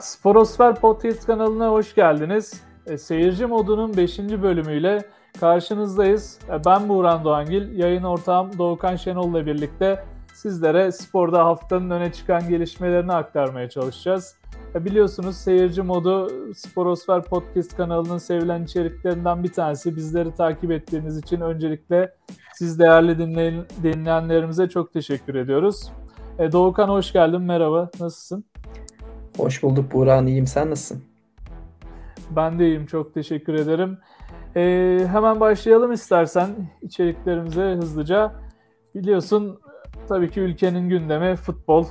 Sporosfer Podcast kanalına hoş geldiniz. E, seyirci modunun 5. bölümüyle karşınızdayız. E, ben Buğran Doğangil, yayın ortağım Doğukan Şenol ile birlikte sizlere sporda haftanın öne çıkan gelişmelerini aktarmaya çalışacağız. E, biliyorsunuz seyirci modu Sporosfer Podcast kanalının sevilen içeriklerinden bir tanesi. Bizleri takip ettiğiniz için öncelikle siz değerli dinleyen, dinleyenlerimize çok teşekkür ediyoruz. Doğukan hoş geldin, merhaba, nasılsın? Hoş bulduk Buğra, iyiyim. Sen nasılsın? Ben de iyiyim, çok teşekkür ederim. Ee, hemen başlayalım istersen içeriklerimize hızlıca. Biliyorsun tabii ki ülkenin gündemi futbol.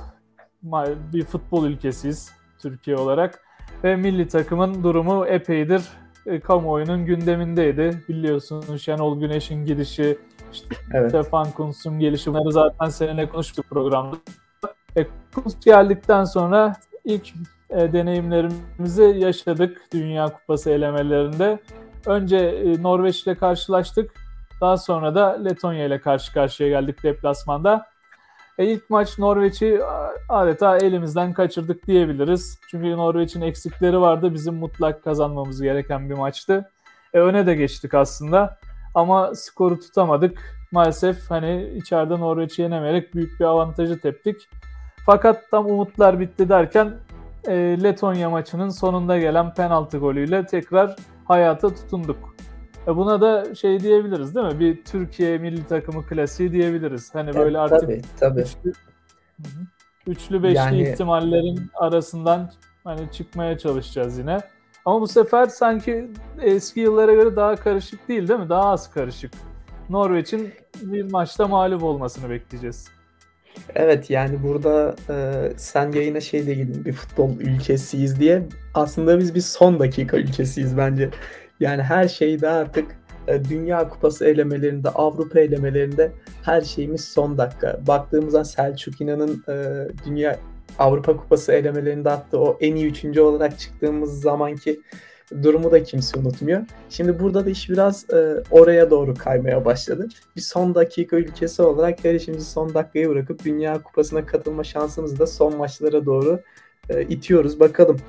Bir futbol ülkesiyiz Türkiye olarak. Ve milli takımın durumu epeydir e, kamuoyunun gündemindeydi. Biliyorsun Şenol Güneş'in gidişi, işte evet. Stefan Kuntz'un gelişi bunları zaten seninle konuştuk programda. E, Kuntz geldikten sonra ilk e, deneyimlerimizi yaşadık Dünya Kupası elemelerinde. Önce e, Norveç ile karşılaştık. Daha sonra da Letonya ile karşı karşıya geldik deplasmanda. E, ilk maç Norveç'i adeta elimizden kaçırdık diyebiliriz. Çünkü Norveç'in eksikleri vardı. Bizim mutlak kazanmamız gereken bir maçtı. E, öne de geçtik aslında. Ama skoru tutamadık. Maalesef hani içeride Norveç'i yenemeyerek büyük bir avantajı teptik. Fakat tam umutlar bitti derken e, Letonya maçının sonunda gelen penaltı golüyle tekrar hayata tutunduk. E buna da şey diyebiliriz değil mi? Bir Türkiye milli takımı klasiği diyebiliriz. Hani böyle evet, artık tabii, tabii. Üçlü, üçlü beşli yani... ihtimallerin arasından hani çıkmaya çalışacağız yine. Ama bu sefer sanki eski yıllara göre daha karışık değil değil mi? Daha az karışık. Norveç'in bir maçta mağlup olmasını bekleyeceğiz. Evet yani burada e, sen yayına şey dedin bir futbol ülkesiyiz diye aslında biz bir son dakika ülkesiyiz bence. Yani her şeyde artık e, Dünya Kupası elemelerinde, Avrupa elemelerinde her şeyimiz son dakika. Baktığımızda Selçuk İnan'ın e, Dünya Avrupa Kupası elemelerinde attığı o en iyi üçüncü olarak çıktığımız zamanki durumu da kimse unutmuyor. Şimdi burada da iş biraz e, oraya doğru kaymaya başladı. Bir son dakika ülkesi olarak her işimizi son dakikaya bırakıp Dünya Kupası'na katılma şansımızı da son maçlara doğru e, itiyoruz. Bakalım.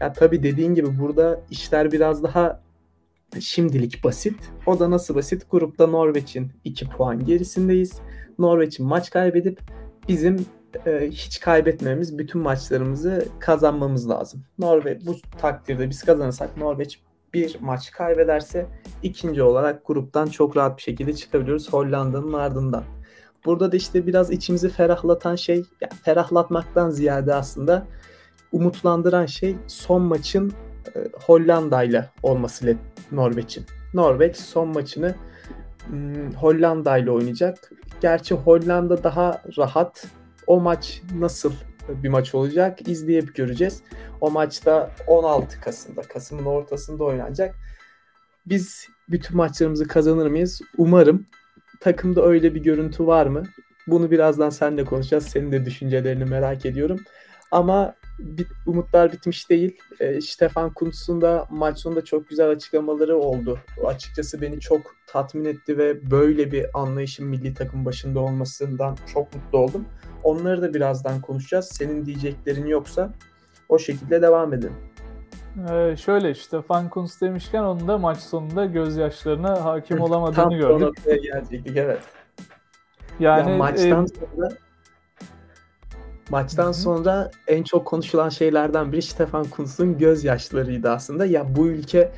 Ya tabii dediğin gibi burada işler biraz daha şimdilik basit. O da nasıl basit? Grupta Norveç'in 2 puan gerisindeyiz. Norveç'in maç kaybedip bizim e, hiç kaybetmemiz, bütün maçlarımızı kazanmamız lazım. Norveç bu takdirde biz kazanırsak Norveç bir maç kaybederse ikinci olarak gruptan çok rahat bir şekilde çıkabiliyoruz Hollanda'nın ardından. Burada da işte biraz içimizi ferahlatan şey, yani ferahlatmaktan ziyade aslında umutlandıran şey son maçın Hollanda ile olması Norveç'in. Norveç son maçını hmm, Hollanda ile oynayacak. Gerçi Hollanda daha rahat o maç nasıl bir maç olacak izleyip göreceğiz. O maçta 16 Kasım'da, Kasım'ın ortasında oynanacak. Biz bütün maçlarımızı kazanır mıyız? Umarım. Takımda öyle bir görüntü var mı? Bunu birazdan seninle konuşacağız. Senin de düşüncelerini merak ediyorum. Ama bit, umutlar bitmiş değil. E, Stefan Kuntz'un da maç sonunda çok güzel açıklamaları oldu. O açıkçası beni çok tatmin etti ve böyle bir anlayışın milli takım başında olmasından çok mutlu oldum. Onları da birazdan konuşacağız. Senin diyeceklerin yoksa o şekilde devam edelim. Ee, şöyle Stefan Kuntz demişken onun da maç sonunda gözyaşlarına hakim olamadığını Tam gördük. Tam gelecektik evet. Yani ya maçtan e, sonra Maçtan Hı-hı. sonra en çok konuşulan şeylerden biri Stefan Kuntz'un gözyaşlarıydı aslında. Ya bu ülke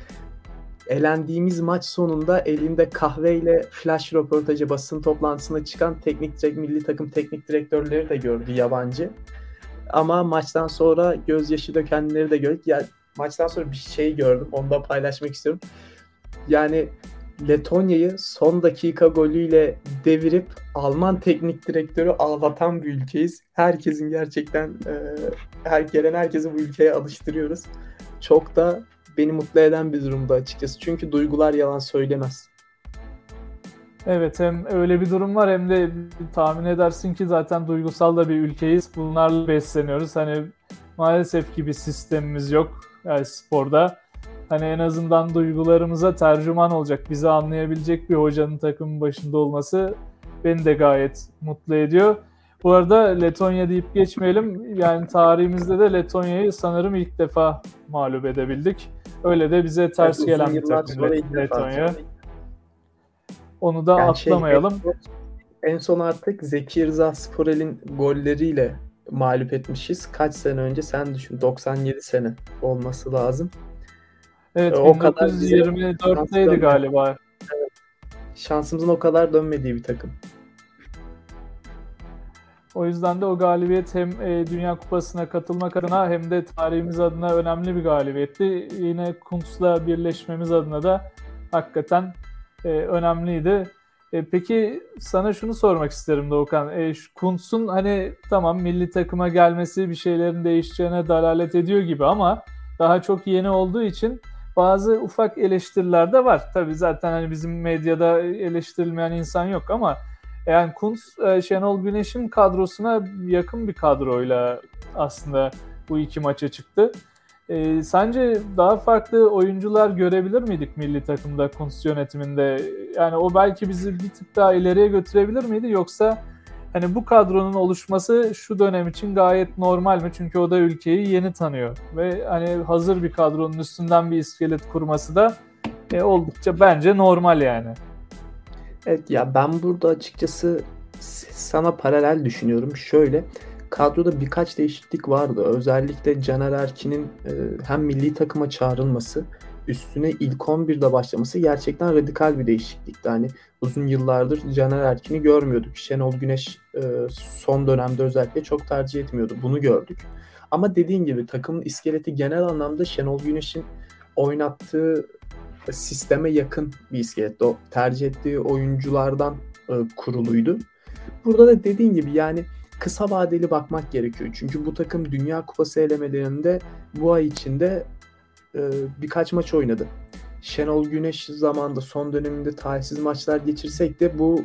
elendiğimiz maç sonunda elinde kahveyle flash röportajı basın toplantısına çıkan teknik direkt milli takım teknik direktörleri de gördü yabancı. Ama maçtan sonra gözyaşı dökenleri de gördük. Ya maçtan sonra bir şey gördüm. Onu da paylaşmak istiyorum. Yani Letonya'yı son dakika golüyle devirip Alman teknik direktörü ağlatan bir ülkeyiz. Herkesin gerçekten e, her gelen herkesi bu ülkeye alıştırıyoruz. Çok da beni mutlu eden bir durumda açıkçası. Çünkü duygular yalan söylemez. Evet hem öyle bir durum var hem de tahmin edersin ki zaten duygusal da bir ülkeyiz. Bunlarla besleniyoruz. Hani maalesef ki bir sistemimiz yok yani sporda hani en azından duygularımıza tercüman olacak, bizi anlayabilecek bir hocanın takımın başında olması beni de gayet mutlu ediyor. Bu arada Letonya deyip geçmeyelim. Yani tarihimizde de Letonya'yı sanırım ilk defa mağlup edebildik. Öyle de bize ters evet, gelen bir takım Letonya. Onu da yani şey, atlamayalım. Şey, en son artık Zeki Rıza Sporel'in golleriyle mağlup etmişiz. Kaç sene önce sen düşün. 97 sene olması lazım. Evet o 1924'teydi galiba. Evet. Şansımızın o kadar dönmediği bir takım. O yüzden de o galibiyet hem e, Dünya Kupası'na katılmak adına hem de tarihimiz adına önemli bir galibiyetti. Yine Kuntz'la birleşmemiz adına da hakikaten e, önemliydi. E, peki sana şunu sormak isterim Doğukan. Kuntz'un hani tamam milli takıma gelmesi bir şeylerin değişeceğine dalalet ediyor gibi ama daha çok yeni olduğu için bazı ufak eleştiriler de var. Tabii zaten hani bizim medyada eleştirilmeyen insan yok ama yani Kuntz e, Şenol Güneş'in kadrosuna yakın bir kadroyla aslında bu iki maça çıktı. E, sence daha farklı oyuncular görebilir miydik milli takımda Kuntz yönetiminde? Yani o belki bizi bir tık daha ileriye götürebilir miydi yoksa hani bu kadronun oluşması şu dönem için gayet normal mi? Çünkü o da ülkeyi yeni tanıyor ve hani hazır bir kadronun üstünden bir iskelet kurması da e, oldukça bence normal yani. Evet ya ben burada açıkçası sana paralel düşünüyorum. Şöyle kadroda birkaç değişiklik vardı. Özellikle Caner Erkin'in e, hem milli takıma çağrılması üstüne ilk 11'de başlaması gerçekten radikal bir değişiklikti. Hani uzun yıllardır Caner Erkin'i görmüyorduk. Şenol Güneş e, son dönemde özellikle çok tercih etmiyordu. Bunu gördük. Ama dediğin gibi takımın iskeleti genel anlamda Şenol Güneş'in oynattığı sisteme yakın bir iskelet. O tercih ettiği oyunculardan e, kuruluydu. Burada da dediğin gibi yani kısa vadeli bakmak gerekiyor. Çünkü bu takım Dünya Kupası elemelerinde bu ay içinde e, birkaç maç oynadı. Şenol Güneş zamanında son döneminde talihsiz maçlar geçirsek de bu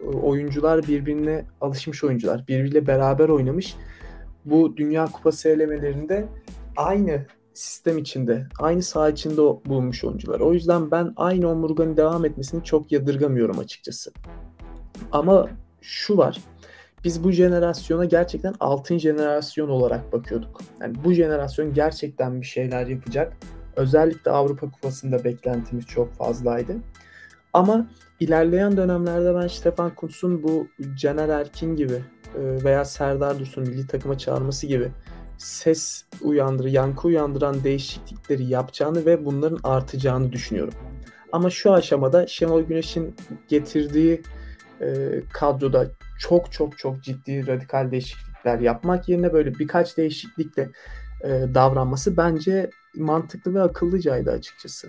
e, oyuncular birbirine alışmış oyuncular. Birbiriyle beraber oynamış. Bu Dünya Kupası elemelerinde aynı sistem içinde, aynı saha içinde bulunmuş oyuncular. O yüzden ben aynı omurganın devam etmesini çok yadırgamıyorum açıkçası. Ama şu var. Biz bu jenerasyona gerçekten altın jenerasyon olarak bakıyorduk. Yani bu jenerasyon gerçekten bir şeyler yapacak. Özellikle Avrupa Kupası'nda beklentimiz çok fazlaydı. Ama ilerleyen dönemlerde ben Stefan Kuntz'un bu Caner Erkin gibi e, veya Serdar Dursun milli takıma çağırması gibi ses uyandır, yankı uyandıran değişiklikleri yapacağını ve bunların artacağını düşünüyorum. Ama şu aşamada Şenol Güneş'in getirdiği e, kadroda çok çok çok ciddi radikal değişiklikler yapmak yerine böyle birkaç değişiklikle e, davranması bence mantıklı ve akıllıcaydı açıkçası.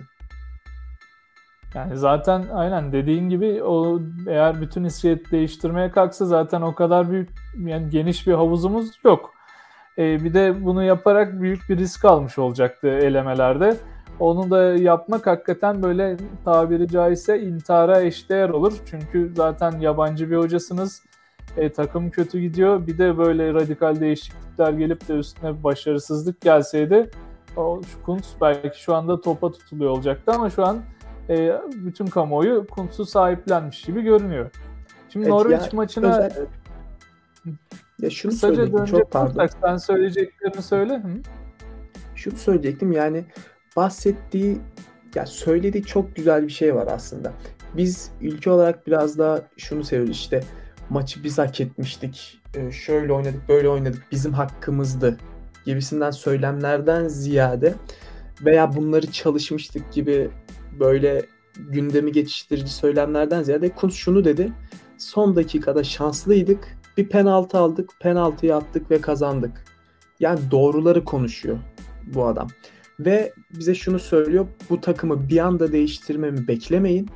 Yani zaten aynen dediğin gibi o eğer bütün iskelet değiştirmeye kalksa zaten o kadar büyük yani geniş bir havuzumuz yok. E, bir de bunu yaparak büyük bir risk almış olacaktı elemelerde. Onu da yapmak hakikaten böyle tabiri caizse intihara eşdeğer olur. Çünkü zaten yabancı bir hocasınız. E, takım kötü gidiyor. Bir de böyle radikal değişiklikler gelip de üstüne başarısızlık gelseydi o Kuntz belki şu anda topa tutuluyor olacaktı ama şu an e, bütün kamuoyu Kuntz'u sahiplenmiş gibi görünüyor. Şimdi evet, Norveç ya, maçına özel... Ya şunu Kısaca söyleyeyim çok pardon. Sen söyleyeceklerini söyle. Hı? Şunu söyleyecektim yani bahsettiği ya söylediği çok güzel bir şey var aslında. Biz ülke olarak biraz daha şunu seviyoruz işte maçı biz hak etmiştik. E, şöyle oynadık, böyle oynadık. Bizim hakkımızdı gibisinden söylemlerden ziyade veya bunları çalışmıştık gibi böyle gündemi geçiştirici söylemlerden ziyade Kuntz şunu dedi. Son dakikada şanslıydık bir penaltı aldık, penaltıyı attık ve kazandık. Yani doğruları konuşuyor bu adam. Ve bize şunu söylüyor. Bu takımı bir anda değiştirmemi beklemeyin.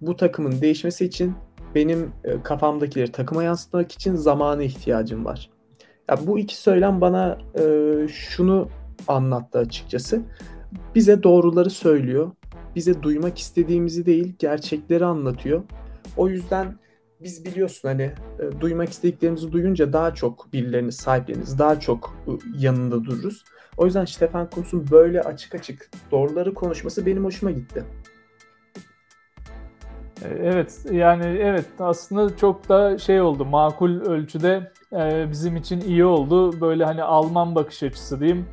Bu takımın değişmesi için benim e, kafamdakileri takıma yansıtmak için zamana ihtiyacım var. Ya bu iki söylem bana e, şunu anlattı açıkçası. Bize doğruları söylüyor. Bize duymak istediğimizi değil, gerçekleri anlatıyor. O yüzden biz biliyorsun hani e, duymak istediklerimizi duyunca daha çok birilerini sahipleniriz, daha çok e, yanında dururuz. O yüzden Stefan Kuntz'un böyle açık açık doğruları konuşması benim hoşuma gitti. E, evet yani evet aslında çok da şey oldu makul ölçüde e, bizim için iyi oldu. Böyle hani Alman bakış açısı diyeyim.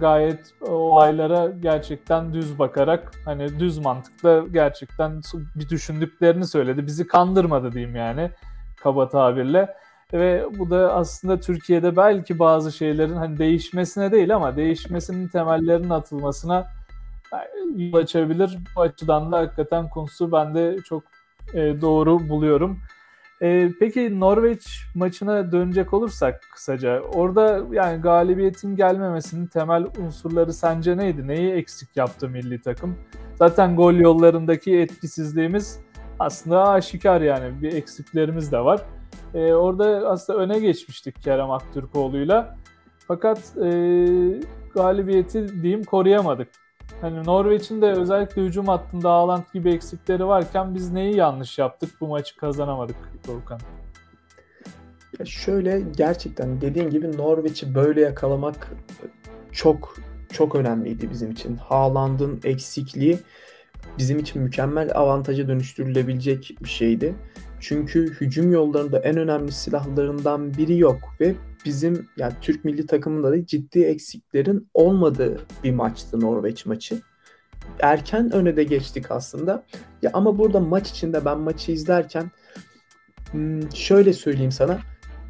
Gayet olaylara gerçekten düz bakarak hani düz mantıkla gerçekten bir düşündüklerini söyledi. Bizi kandırmadı diyeyim yani kaba tabirle. Ve bu da aslında Türkiye'de belki bazı şeylerin hani değişmesine değil ama değişmesinin temellerinin atılmasına yol açabilir. Bu açıdan da hakikaten konusu ben de çok e, doğru buluyorum. E, peki Norveç maçına dönecek olursak kısaca orada yani galibiyetin gelmemesinin temel unsurları sence neydi? Neyi eksik yaptı milli takım? Zaten gol yollarındaki etkisizliğimiz aslında aşikar yani bir eksiklerimiz de var. E, orada aslında öne geçmiştik Kerem Aktürkoğlu'yla. Fakat e, galibiyeti diyeyim koruyamadık. Hani Norveç'in de özellikle hücum hattında Haaland gibi eksikleri varken biz neyi yanlış yaptık bu maçı kazanamadık Dorukhan? Ya şöyle gerçekten dediğin gibi Norveç'i böyle yakalamak çok çok önemliydi bizim için. Haaland'ın eksikliği bizim için mükemmel avantaja dönüştürülebilecek bir şeydi. Çünkü hücum yollarında en önemli silahlarından biri yok ve bizim yani Türk milli takımında da ciddi eksiklerin olmadığı bir maçtı Norveç maçı. Erken öne de geçtik aslında. Ya ama burada maç içinde ben maçı izlerken hmm, şöyle söyleyeyim sana.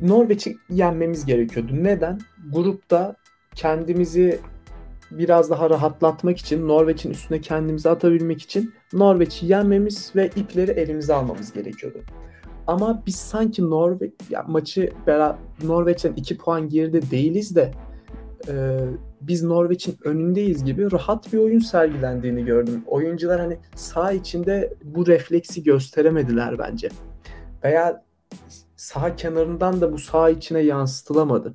Norveç'i yenmemiz gerekiyordu. Neden? Grupta kendimizi biraz daha rahatlatmak için, Norveç'in üstüne kendimizi atabilmek için Norveç'i yenmemiz ve ipleri elimize almamız gerekiyordu. Ama biz sanki Norveç ya maçı Norveç'ten 2 puan geride değiliz de e, biz Norveç'in önündeyiz gibi rahat bir oyun sergilendiğini gördüm. Oyuncular hani sağ içinde bu refleksi gösteremediler bence. Veya sağ kenarından da bu sağ içine yansıtılamadı.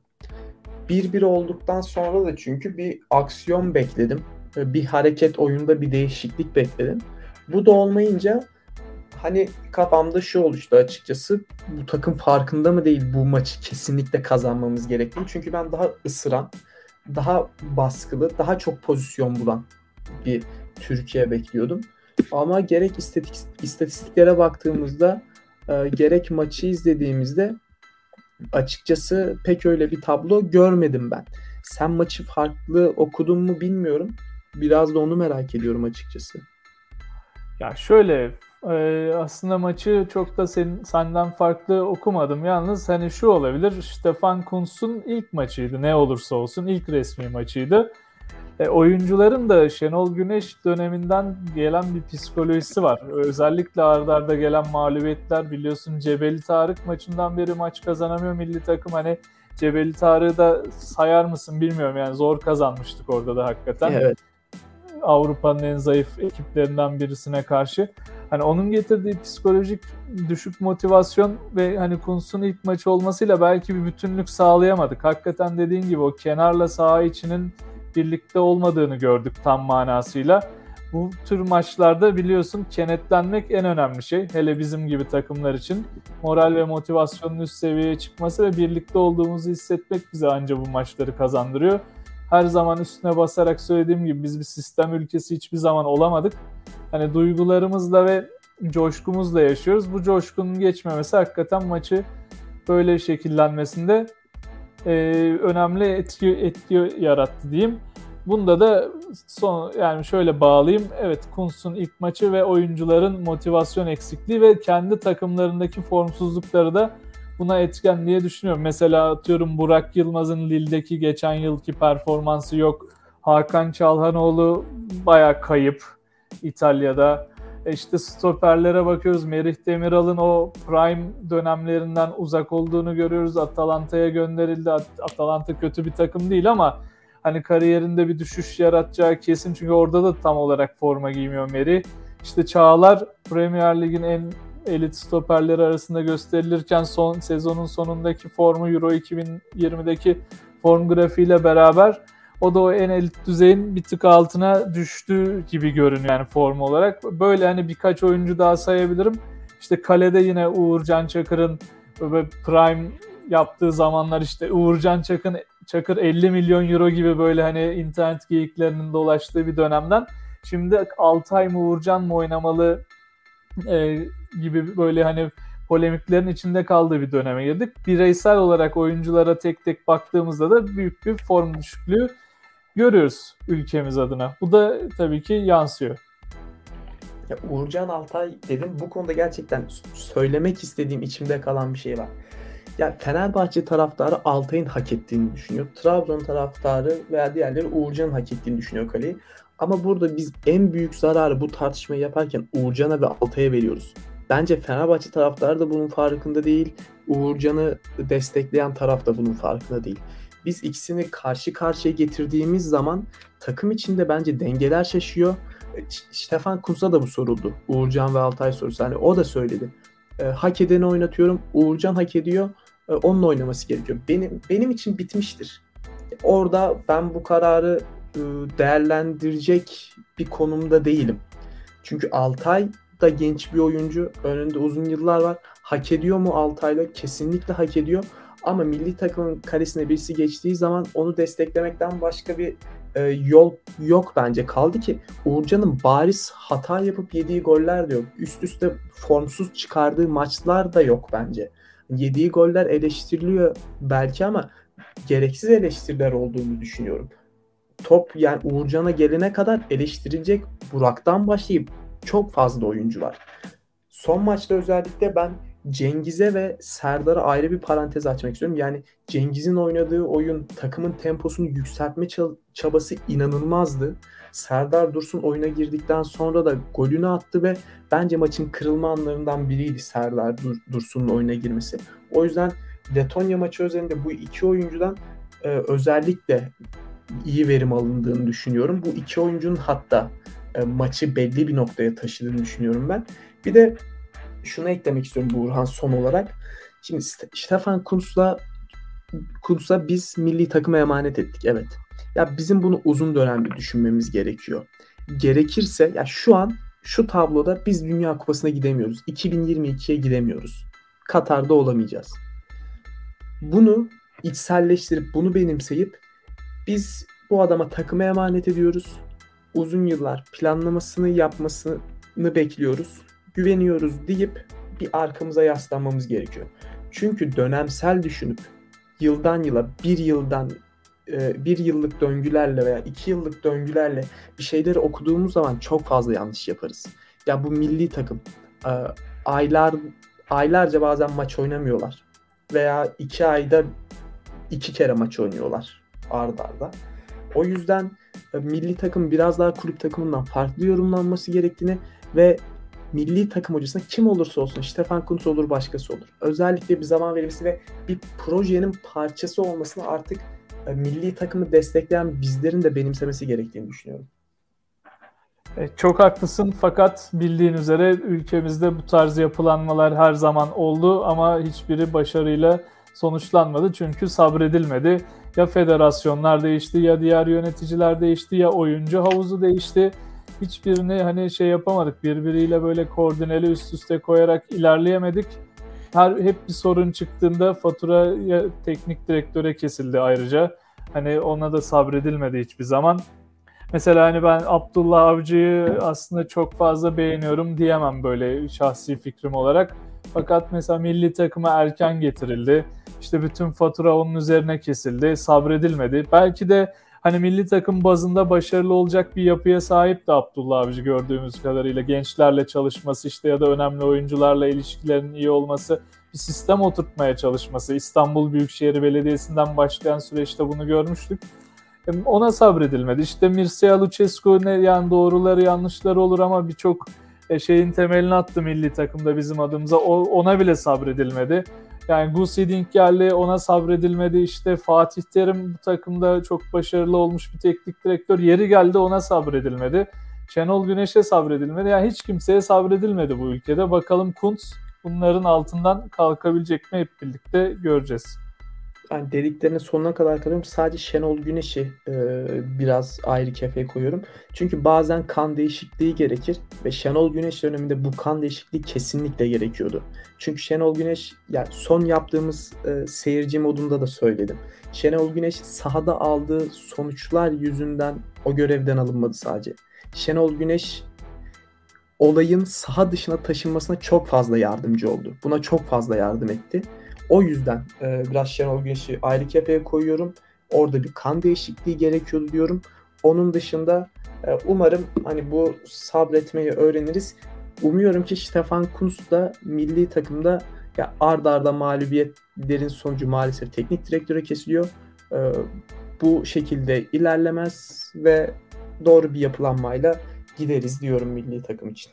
1-1 olduktan sonra da çünkü bir aksiyon bekledim. Bir hareket oyunda bir değişiklik bekledim. Bu da olmayınca hani kafamda şu oluştu açıkçası. Bu takım farkında mı değil bu maçı kesinlikle kazanmamız gerektiğini. Çünkü ben daha ısıran, daha baskılı, daha çok pozisyon bulan bir Türkiye bekliyordum. Ama gerek istatistiklere baktığımızda e, gerek maçı izlediğimizde açıkçası pek öyle bir tablo görmedim ben. Sen maçı farklı okudun mu bilmiyorum. Biraz da onu merak ediyorum açıkçası. Ya şöyle e, aslında maçı çok da senin, senden farklı okumadım. Yalnız hani şu olabilir. Stefan Kuntz'un ilk maçıydı. Ne olursa olsun ilk resmi maçıydı. E, oyuncuların da Şenol Güneş döneminden gelen bir psikolojisi var. Özellikle ardarda gelen mağlubiyetler biliyorsun Cebeli Tarık maçından beri maç kazanamıyor milli takım. Hani Cebeli Tarık'ı da sayar mısın bilmiyorum yani zor kazanmıştık orada da hakikaten. Evet. Avrupa'nın en zayıf ekiplerinden birisine karşı. Hani onun getirdiği psikolojik düşük motivasyon ve hani Kuntz'un ilk maçı olmasıyla belki bir bütünlük sağlayamadık. Hakikaten dediğin gibi o kenarla saha içinin birlikte olmadığını gördük tam manasıyla. Bu tür maçlarda biliyorsun kenetlenmek en önemli şey. Hele bizim gibi takımlar için. Moral ve motivasyonun üst seviyeye çıkması ve birlikte olduğumuzu hissetmek bize anca bu maçları kazandırıyor. Her zaman üstüne basarak söylediğim gibi biz bir sistem ülkesi hiçbir zaman olamadık. Hani duygularımızla ve coşkumuzla yaşıyoruz. Bu coşkunun geçmemesi hakikaten maçı böyle şekillenmesinde e, önemli etki etki yarattı diyeyim. Bunda da son yani şöyle bağlayayım. Evet Kuntz'un ilk maçı ve oyuncuların motivasyon eksikliği ve kendi takımlarındaki formsuzlukları da buna etken diye düşünüyorum. Mesela atıyorum Burak Yılmaz'ın Lille'deki geçen yılki performansı yok. Hakan Çalhanoğlu baya kayıp İtalya'da. E işte stoperlere bakıyoruz. Merih Demiral'ın o prime dönemlerinden uzak olduğunu görüyoruz. Atalanta'ya gönderildi. Atalanta kötü bir takım değil ama hani kariyerinde bir düşüş yaratacağı kesin. Çünkü orada da tam olarak forma giymiyor Merih. İşte Çağlar Premier Lig'in en elit stoperleri arasında gösterilirken son sezonun sonundaki formu Euro 2020'deki form grafiğiyle beraber o da o en elit düzeyin bir tık altına düştü gibi görünüyor yani form olarak. Böyle hani birkaç oyuncu daha sayabilirim. İşte kalede yine Uğurcan Çakır'ın prime yaptığı zamanlar işte Uğurcan Çakır, Çakır 50 milyon euro gibi böyle hani internet geyiklerinin dolaştığı bir dönemden şimdi Altay mı Uğurcan mı oynamalı e, gibi böyle hani polemiklerin içinde kaldığı bir döneme girdik. Bireysel olarak oyunculara tek tek baktığımızda da büyük bir form düşüklüğü görüyoruz ülkemiz adına. Bu da tabii ki yansıyor. Ya Uğurcan Altay dedim bu konuda gerçekten söylemek istediğim içimde kalan bir şey var. Ya Fenerbahçe taraftarı Altay'ın hak ettiğini düşünüyor. Trabzon taraftarı veya diğerleri Uğurcan'ın hak ettiğini düşünüyor kaleyi. Ama burada biz en büyük zararı bu tartışmayı yaparken Uğurcan'a ve Altay'a veriyoruz. Bence Fenerbahçe taraftarı da bunun farkında değil. Uğurcan'ı destekleyen taraf da bunun farkında değil. Biz ikisini karşı karşıya getirdiğimiz zaman takım içinde bence dengeler şaşıyor. Stefan Kunz'a da bu soruldu. Uğurcan ve Altay sorusu. Hani o da söyledi. E, hak edeni oynatıyorum. Uğurcan hak ediyor. E, onunla oynaması gerekiyor. Benim benim için bitmiştir. Orada ben bu kararı e, değerlendirecek bir konumda değilim. Çünkü Altay da genç bir oyuncu. Önünde uzun yıllar var. Hak ediyor mu Altay'la? Kesinlikle hak ediyor. Ama milli takımın karesine birisi geçtiği zaman onu desteklemekten başka bir e, yol yok bence. Kaldı ki Uğurcan'ın bariz hata yapıp yediği goller de yok. Üst üste formsuz çıkardığı maçlar da yok bence. Yediği goller eleştiriliyor belki ama gereksiz eleştiriler olduğunu düşünüyorum. Top yani Uğurcan'a gelene kadar eleştirilecek Burak'tan başlayıp çok fazla oyuncu var. Son maçta özellikle ben Cengiz'e ve Serdar'a ayrı bir parantez açmak istiyorum. Yani Cengiz'in oynadığı oyun takımın temposunu yükseltme çabası inanılmazdı. Serdar Dursun oyuna girdikten sonra da golünü attı ve bence maçın kırılma anlarından biriydi Serdar Dur Dursun'un oyuna girmesi. O yüzden Letonya maçı özelinde bu iki oyuncudan e, özellikle iyi verim alındığını düşünüyorum. Bu iki oyuncunun hatta e, maçı belli bir noktaya taşıdığını düşünüyorum ben. Bir de şunu eklemek istiyorum Burhan son olarak. Şimdi Stefan Kuntz'la Kuntz'a biz milli takıma emanet ettik. Evet. Ya bizim bunu uzun dönemde düşünmemiz gerekiyor. Gerekirse ya şu an şu tabloda biz Dünya Kupası'na gidemiyoruz. 2022'ye gidemiyoruz. Katar'da olamayacağız. Bunu içselleştirip bunu benimseyip biz bu adama takıma emanet ediyoruz. Uzun yıllar planlamasını yapmasını bekliyoruz güveniyoruz deyip bir arkamıza yaslanmamız gerekiyor. Çünkü dönemsel düşünüp yıldan yıla bir yıldan e, bir yıllık döngülerle veya iki yıllık döngülerle bir şeyleri okuduğumuz zaman çok fazla yanlış yaparız. Ya bu milli takım e, aylar aylarca bazen maç oynamıyorlar veya iki ayda iki kere maç oynuyorlar ard arda. O yüzden e, milli takım biraz daha kulüp takımından farklı yorumlanması gerektiğini ve milli takım hocasına kim olursa olsun Stefan Kuntz olur başkası olur. Özellikle bir zaman verilmesi ve bir projenin parçası olmasını artık e, milli takımı destekleyen bizlerin de benimsemesi gerektiğini düşünüyorum. E, çok haklısın fakat bildiğin üzere ülkemizde bu tarz yapılanmalar her zaman oldu ama hiçbiri başarıyla sonuçlanmadı çünkü sabredilmedi. Ya federasyonlar değişti ya diğer yöneticiler değişti ya oyuncu havuzu değişti hiçbirini hani şey yapamadık. Birbiriyle böyle koordineli üst üste koyarak ilerleyemedik. Her hep bir sorun çıktığında fatura teknik direktöre kesildi ayrıca. Hani ona da sabredilmedi hiçbir zaman. Mesela hani ben Abdullah Avcı'yı aslında çok fazla beğeniyorum diyemem böyle şahsi fikrim olarak. Fakat mesela milli takıma erken getirildi. İşte bütün fatura onun üzerine kesildi. Sabredilmedi. Belki de hani milli takım bazında başarılı olacak bir yapıya sahip de Abdullah Avcı gördüğümüz kadarıyla gençlerle çalışması işte ya da önemli oyuncularla ilişkilerin iyi olması bir sistem oturtmaya çalışması İstanbul Büyükşehir Belediyesi'nden başlayan süreçte bunu görmüştük. Ona sabredilmedi. İşte Mircea Lucescu ne yani doğruları yanlışları olur ama birçok e, şeyin temelini attı milli takımda bizim adımıza. O, ona bile sabredilmedi. Yani Gus Hiddink geldi ona sabredilmedi. İşte Fatih Terim bu takımda çok başarılı olmuş bir teknik direktör. Yeri geldi ona sabredilmedi. Şenol Güneş'e sabredilmedi. Yani hiç kimseye sabredilmedi bu ülkede. Bakalım Kuntz bunların altından kalkabilecek mi hep birlikte göreceğiz yani dediklerine sonuna kadar katılıyorum. Sadece Şenol Güneş'i e, biraz ayrı kefeye koyuyorum. Çünkü bazen kan değişikliği gerekir ve Şenol Güneş döneminde bu kan değişikliği kesinlikle gerekiyordu. Çünkü Şenol Güneş yani son yaptığımız e, seyirci modunda da söyledim. Şenol Güneş sahada aldığı sonuçlar yüzünden o görevden alınmadı sadece. Şenol Güneş olayın saha dışına taşınmasına çok fazla yardımcı oldu. Buna çok fazla yardım etti. O yüzden e, biraz Şenol Güneş'i ayrı kefeye koyuyorum. Orada bir kan değişikliği gerekiyordu diyorum. Onun dışında e, umarım hani bu sabretmeyi öğreniriz. Umuyorum ki Stefan Kunz da milli takımda ya arda arda mağlubiyetlerin sonucu maalesef teknik direktöre kesiliyor. E, bu şekilde ilerlemez ve doğru bir yapılanmayla gideriz diyorum milli takım için.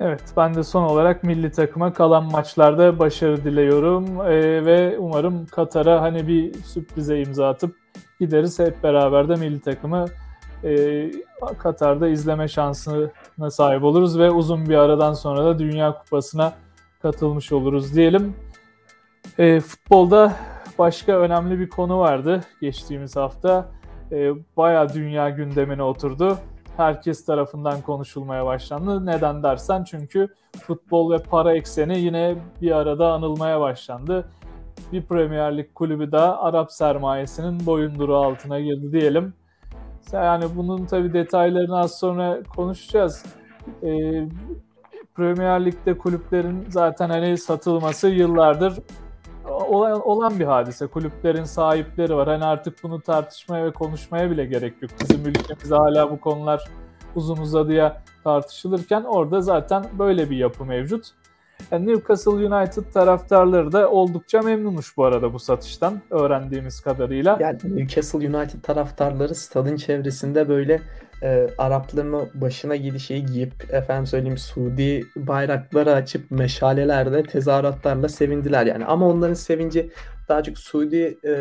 Evet, ben de son olarak milli takıma kalan maçlarda başarı diliyorum ee, ve umarım Katar'a hani bir sürprize imza atıp gideriz hep beraber de milli takımı e, Katar'da izleme şansına sahip oluruz ve uzun bir aradan sonra da Dünya Kupası'na katılmış oluruz diyelim. E, futbolda başka önemli bir konu vardı geçtiğimiz hafta. E, bayağı dünya gündemine oturdu herkes tarafından konuşulmaya başlandı. Neden dersen çünkü futbol ve para ekseni yine bir arada anılmaya başlandı. Bir Premier Lig kulübü daha Arap sermayesinin boyunduruğu altına girdi diyelim. Yani bunun tabii detaylarını az sonra konuşacağız. Ee, Premier Lig'de kulüplerin zaten hani satılması yıllardır olan, olan bir hadise. Kulüplerin sahipleri var. Hani artık bunu tartışmaya ve konuşmaya bile gerek yok. Bizim ülkemizde hala bu konular uzun uzadıya tartışılırken orada zaten böyle bir yapı mevcut. Yani Newcastle United taraftarları da oldukça memnunmuş bu arada bu satıştan öğrendiğimiz kadarıyla. Yani Newcastle United taraftarları stadın çevresinde böyle e, Arapların başına gidişeyi giyip efendim söyleyeyim Suudi bayrakları açıp meşalelerde tezahüratlarla sevindiler yani. Ama onların sevinci daha çok Suudi e,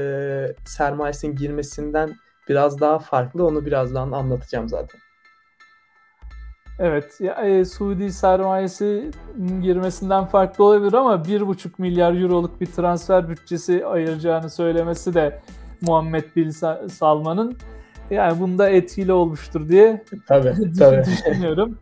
sermayesinin girmesinden biraz daha farklı. Onu birazdan anlatacağım zaten. Evet, ya, e, Suudi sermayesi girmesinden farklı olabilir ama 1,5 milyar euroluk bir transfer bütçesi ayıracağını söylemesi de Muhammed Bin Salman'ın yani bunda etkili olmuştur diye tabii, tabii. düşünüyorum.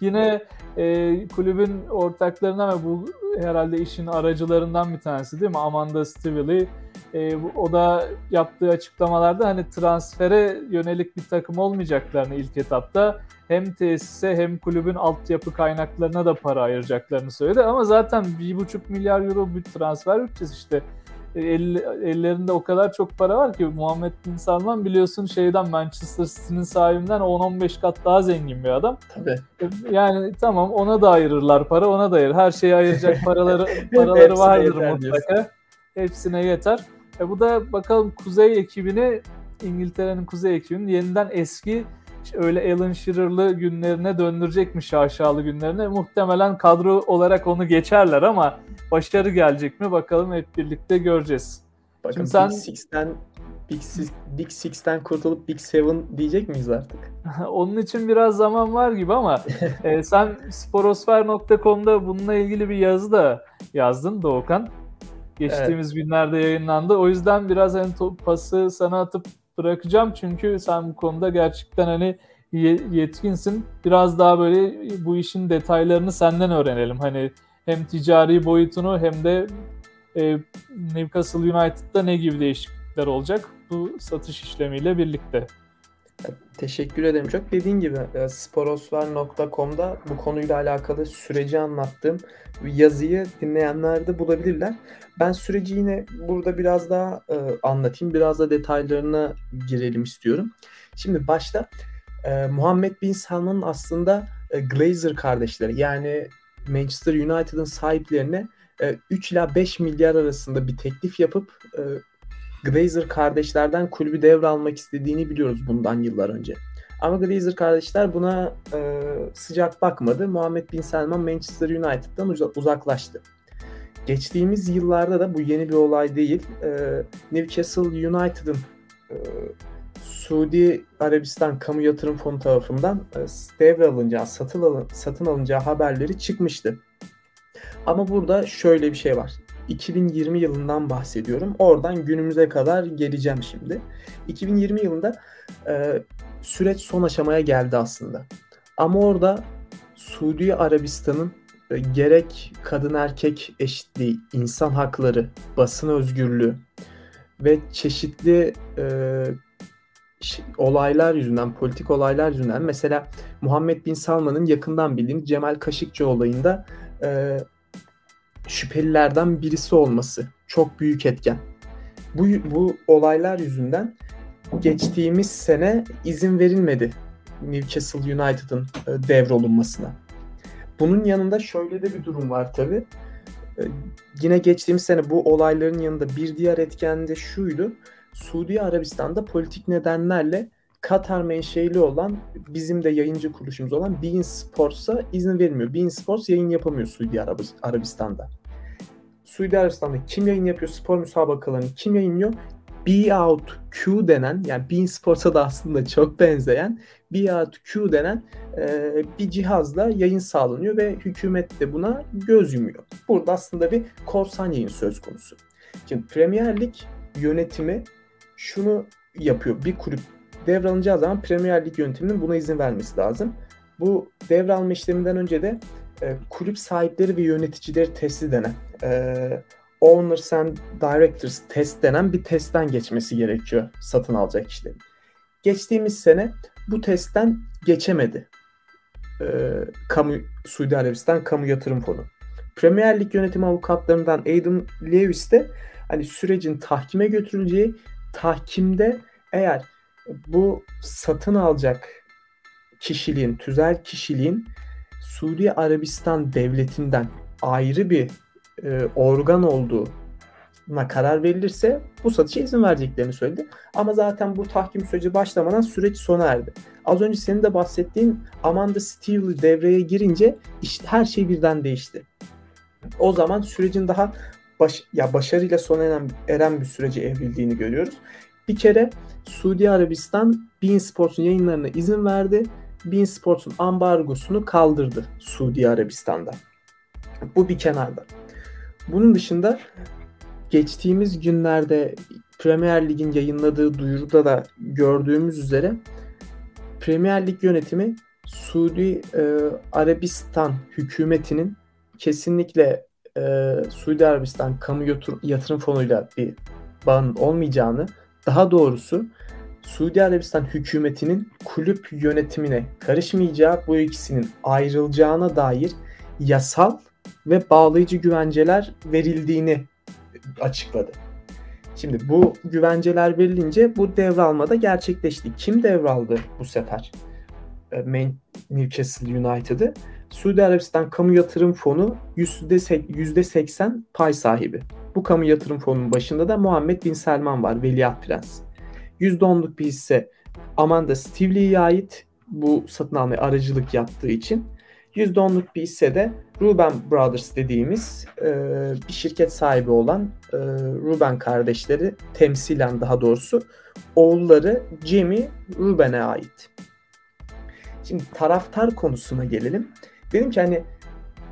Yine e, kulübün ortaklarından ve bu herhalde işin aracılarından bir tanesi değil mi? Amanda Stively. E, o da yaptığı açıklamalarda hani transfere yönelik bir takım olmayacaklarını ilk etapta hem tesise hem kulübün altyapı kaynaklarına da para ayıracaklarını söyledi. Ama zaten 1,5 milyar euro bir transfer bütçesi işte el, ellerinde o kadar çok para var ki Muhammed Bin Salman biliyorsun şeyden Manchester City'nin sahibinden 10-15 kat daha zengin bir adam. Tabii. Yani tamam ona da ayırırlar para ona da ayırır. Her şeye ayıracak paraları paraları vardır mutlaka. Diyorsun. Hepsine yeter. E bu da bakalım Kuzey ekibini İngiltere'nin Kuzey ekibinin yeniden eski öyle Alan Shearer'lı günlerine döndürecekmiş aşağılı günlerine. Muhtemelen kadro olarak onu geçerler ama başarı gelecek mi bakalım hep birlikte göreceğiz. Bakın Şimdi sen... Big Six'ten Big, Six, Big Six'ten kurtulup Big Seven diyecek miyiz artık? Onun için biraz zaman var gibi ama e, sen sporosfer.com'da bununla ilgili bir yazı da yazdın Doğukan. Geçtiğimiz evet. günlerde yayınlandı. O yüzden biraz hani pası sana atıp bırakacağım çünkü sen bu konuda gerçekten hani yetkinsin. Biraz daha böyle bu işin detaylarını senden öğrenelim. Hani hem ticari boyutunu hem de e, Newcastle United'da ne gibi değişiklikler olacak bu satış işlemiyle birlikte. Teşekkür ederim çok. Dediğin gibi e, sporosfer.com'da bu konuyla alakalı süreci anlattığım yazıyı dinleyenler de bulabilirler. Ben süreci yine burada biraz daha e, anlatayım. Biraz da detaylarına girelim istiyorum. Şimdi başta e, Muhammed Bin Salman'ın aslında e, Glazer kardeşleri yani Manchester United'ın sahiplerine e, 3 ila 5 milyar arasında bir teklif yapıp e, Glazer kardeşlerden kulübü devralmak istediğini biliyoruz bundan yıllar önce. Ama Glazer kardeşler buna e, sıcak bakmadı. Muhammed Bin Selman Manchester United'dan uzaklaştı. Geçtiğimiz yıllarda da bu yeni bir olay değil. E, Newcastle United'ın e, Suudi Arabistan Kamu Yatırım Fonu tarafından e, devralınacağı, satın, alın, satın alınacağı haberleri çıkmıştı. Ama burada şöyle bir şey var. 2020 yılından bahsediyorum. Oradan günümüze kadar geleceğim şimdi. 2020 yılında e, süreç son aşamaya geldi aslında. Ama orada Suudi Arabistan'ın e, gerek kadın erkek eşitliği, insan hakları, basın özgürlüğü ve çeşitli e, olaylar yüzünden, politik olaylar yüzünden mesela Muhammed Bin Salman'ın yakından bildiğim Cemal Kaşıkçı olayında e, şüphelilerden birisi olması çok büyük etken. Bu, bu olaylar yüzünden geçtiğimiz sene izin verilmedi Newcastle United'ın e, devrolunmasına. Bunun yanında şöyle de bir durum var tabi. E, yine geçtiğimiz sene bu olayların yanında bir diğer etken de şuydu. Suudi Arabistan'da politik nedenlerle Katar menşeli olan bizim de yayıncı kuruluşumuz olan Bein Sports'a izin vermiyor. Bein Sports yayın yapamıyor Suudi Arabistan'da. Suudi Arabistan'da kim yayın yapıyor spor müsabakalarını kim yayınlıyor? Be Out Q denen yani Bein Sports'a da aslında çok benzeyen Be Out Q denen e, bir cihazla yayın sağlanıyor ve hükümet de buna göz yumuyor. Burada aslında bir korsan yayın söz konusu. Şimdi Premier Lig yönetimi şunu yapıyor. Bir kulüp devralacağı zaman Premier Lig yönetiminin buna izin vermesi lazım. Bu devralma işleminden önce de e, kulüp sahipleri ve yöneticileri testi denen e, Owners and Directors test denen bir testten geçmesi gerekiyor satın alacak kişilerin. Geçtiğimiz sene bu testten geçemedi. E, kamu Suudi Arabistan Kamu Yatırım Fonu. Premier Lig yönetim avukatlarından Adam Lewis de hani sürecin tahkime götürüleceği tahkimde eğer bu satın alacak kişiliğin, tüzel kişiliğin Suudi Arabistan devletinden ayrı bir e, organ olduğuna karar verilirse bu satışa izin vereceklerini söyledi. Ama zaten bu tahkim süreci başlamadan süreç sona erdi. Az önce senin de bahsettiğin Amanda Steele devreye girince işte her şey birden değişti. O zaman sürecin daha baş, ya başarıyla sona eren, eren bir sürece evrildiğini görüyoruz. Bir kere Suudi Arabistan Bein Sports'un yayınlarına izin verdi. Bein Sports'un ambargosunu kaldırdı Suudi Arabistan'da. Bu bir kenarda. Bunun dışında geçtiğimiz günlerde Premier Lig'in yayınladığı duyuruda da gördüğümüz üzere Premier Lig yönetimi Suudi e, Arabistan hükümetinin kesinlikle e, Suudi Arabistan kamu yatırım fonuyla bir bağın olmayacağını, daha doğrusu Suudi Arabistan hükümetinin kulüp yönetimine karışmayacağı, bu ikisinin ayrılacağına dair yasal ve bağlayıcı güvenceler verildiğini açıkladı. Şimdi bu güvenceler verilince bu devralma da gerçekleşti. Kim devraldı bu sefer? E, Main Newcastle United'ı. Suudi Arabistan Kamu Yatırım Fonu %80 pay sahibi. Bu kamu yatırım fonunun başında da Muhammed Bin Selman var, Veliaht Prens. %10'luk bir hisse Amanda Stivley'e ait bu satın almaya aracılık yaptığı için. %10'luk bir hisse de Ruben Brothers dediğimiz e, bir şirket sahibi olan e, Ruben kardeşleri temsilen daha doğrusu oğulları Jamie Ruben'e ait. Şimdi taraftar konusuna gelelim. Dedim ki hani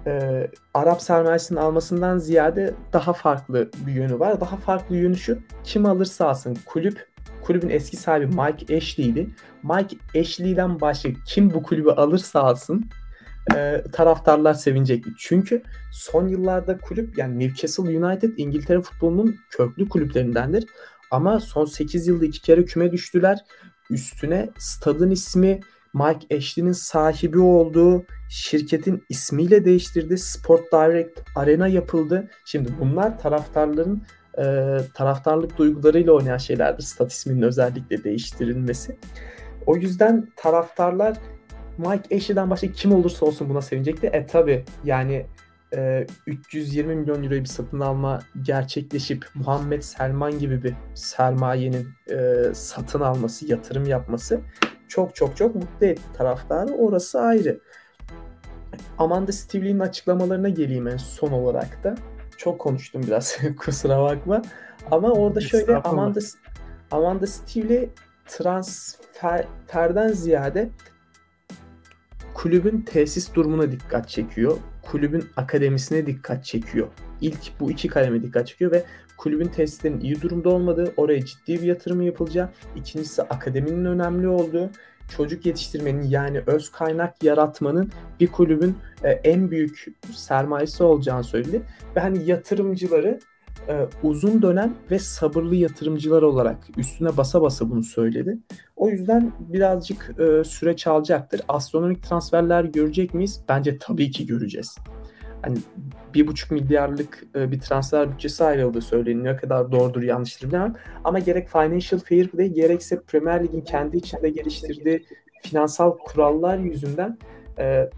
e, Arap sermayesinin almasından ziyade daha farklı bir yönü var. Daha farklı yönü şu. Kim alırsa alsın kulüp kulübün eski sahibi Mike Ashley'di. Mike Ashley'den başka kim bu kulübü alırsa alsın e, taraftarlar sevinecekti. Çünkü son yıllarda kulüp yani Newcastle United İngiltere futbolunun köklü kulüplerindendir. Ama son 8 yılda iki kere küme düştüler. Üstüne stadın ismi Mike Ashley'nin sahibi olduğu şirketin ismiyle değiştirdi. Sport Direct Arena yapıldı. Şimdi bunlar taraftarların e, taraftarlık duygularıyla oynayan şeylerdir. Stat isminin özellikle değiştirilmesi. O yüzden taraftarlar Mike Ashley'den başka kim olursa olsun buna sevinecekti. E tabi yani e, 320 milyon euroyu bir satın alma gerçekleşip Muhammed Selman gibi bir sermayenin e, satın alması, yatırım yapması çok çok çok mutlu etti taraftarı. Orası ayrı. Amanda Stivley'nin açıklamalarına geleyim en son olarak da. Çok konuştum biraz kusura bakma. Ama orada şöyle Amanda Amanda Stivley transferden ziyade kulübün tesis durumuna dikkat çekiyor. Kulübün akademisine dikkat çekiyor. İlk bu iki kaleme dikkat çekiyor ve kulübün tesislerinin iyi durumda olmadığı, oraya ciddi bir yatırım yapılacağı, ikincisi akademinin önemli olduğu, çocuk yetiştirmenin yani öz kaynak yaratmanın bir kulübün e, en büyük sermayesi olacağını söyledi. Ve hani yatırımcıları e, uzun dönem ve sabırlı yatırımcılar olarak üstüne basa basa bunu söyledi. O yüzden birazcık e, süreç alacaktır. Astronomik transferler görecek miyiz? Bence tabii ki göreceğiz. Hani bir buçuk milyarlık e, bir transfer bütçesi ayrıldığı söyleniyor. Ne kadar doğrudur yanlıştır bilemem. Ama gerek Financial Fair Play gerekse Premier Lig'in kendi içinde geliştirdiği finansal kurallar yüzünden e,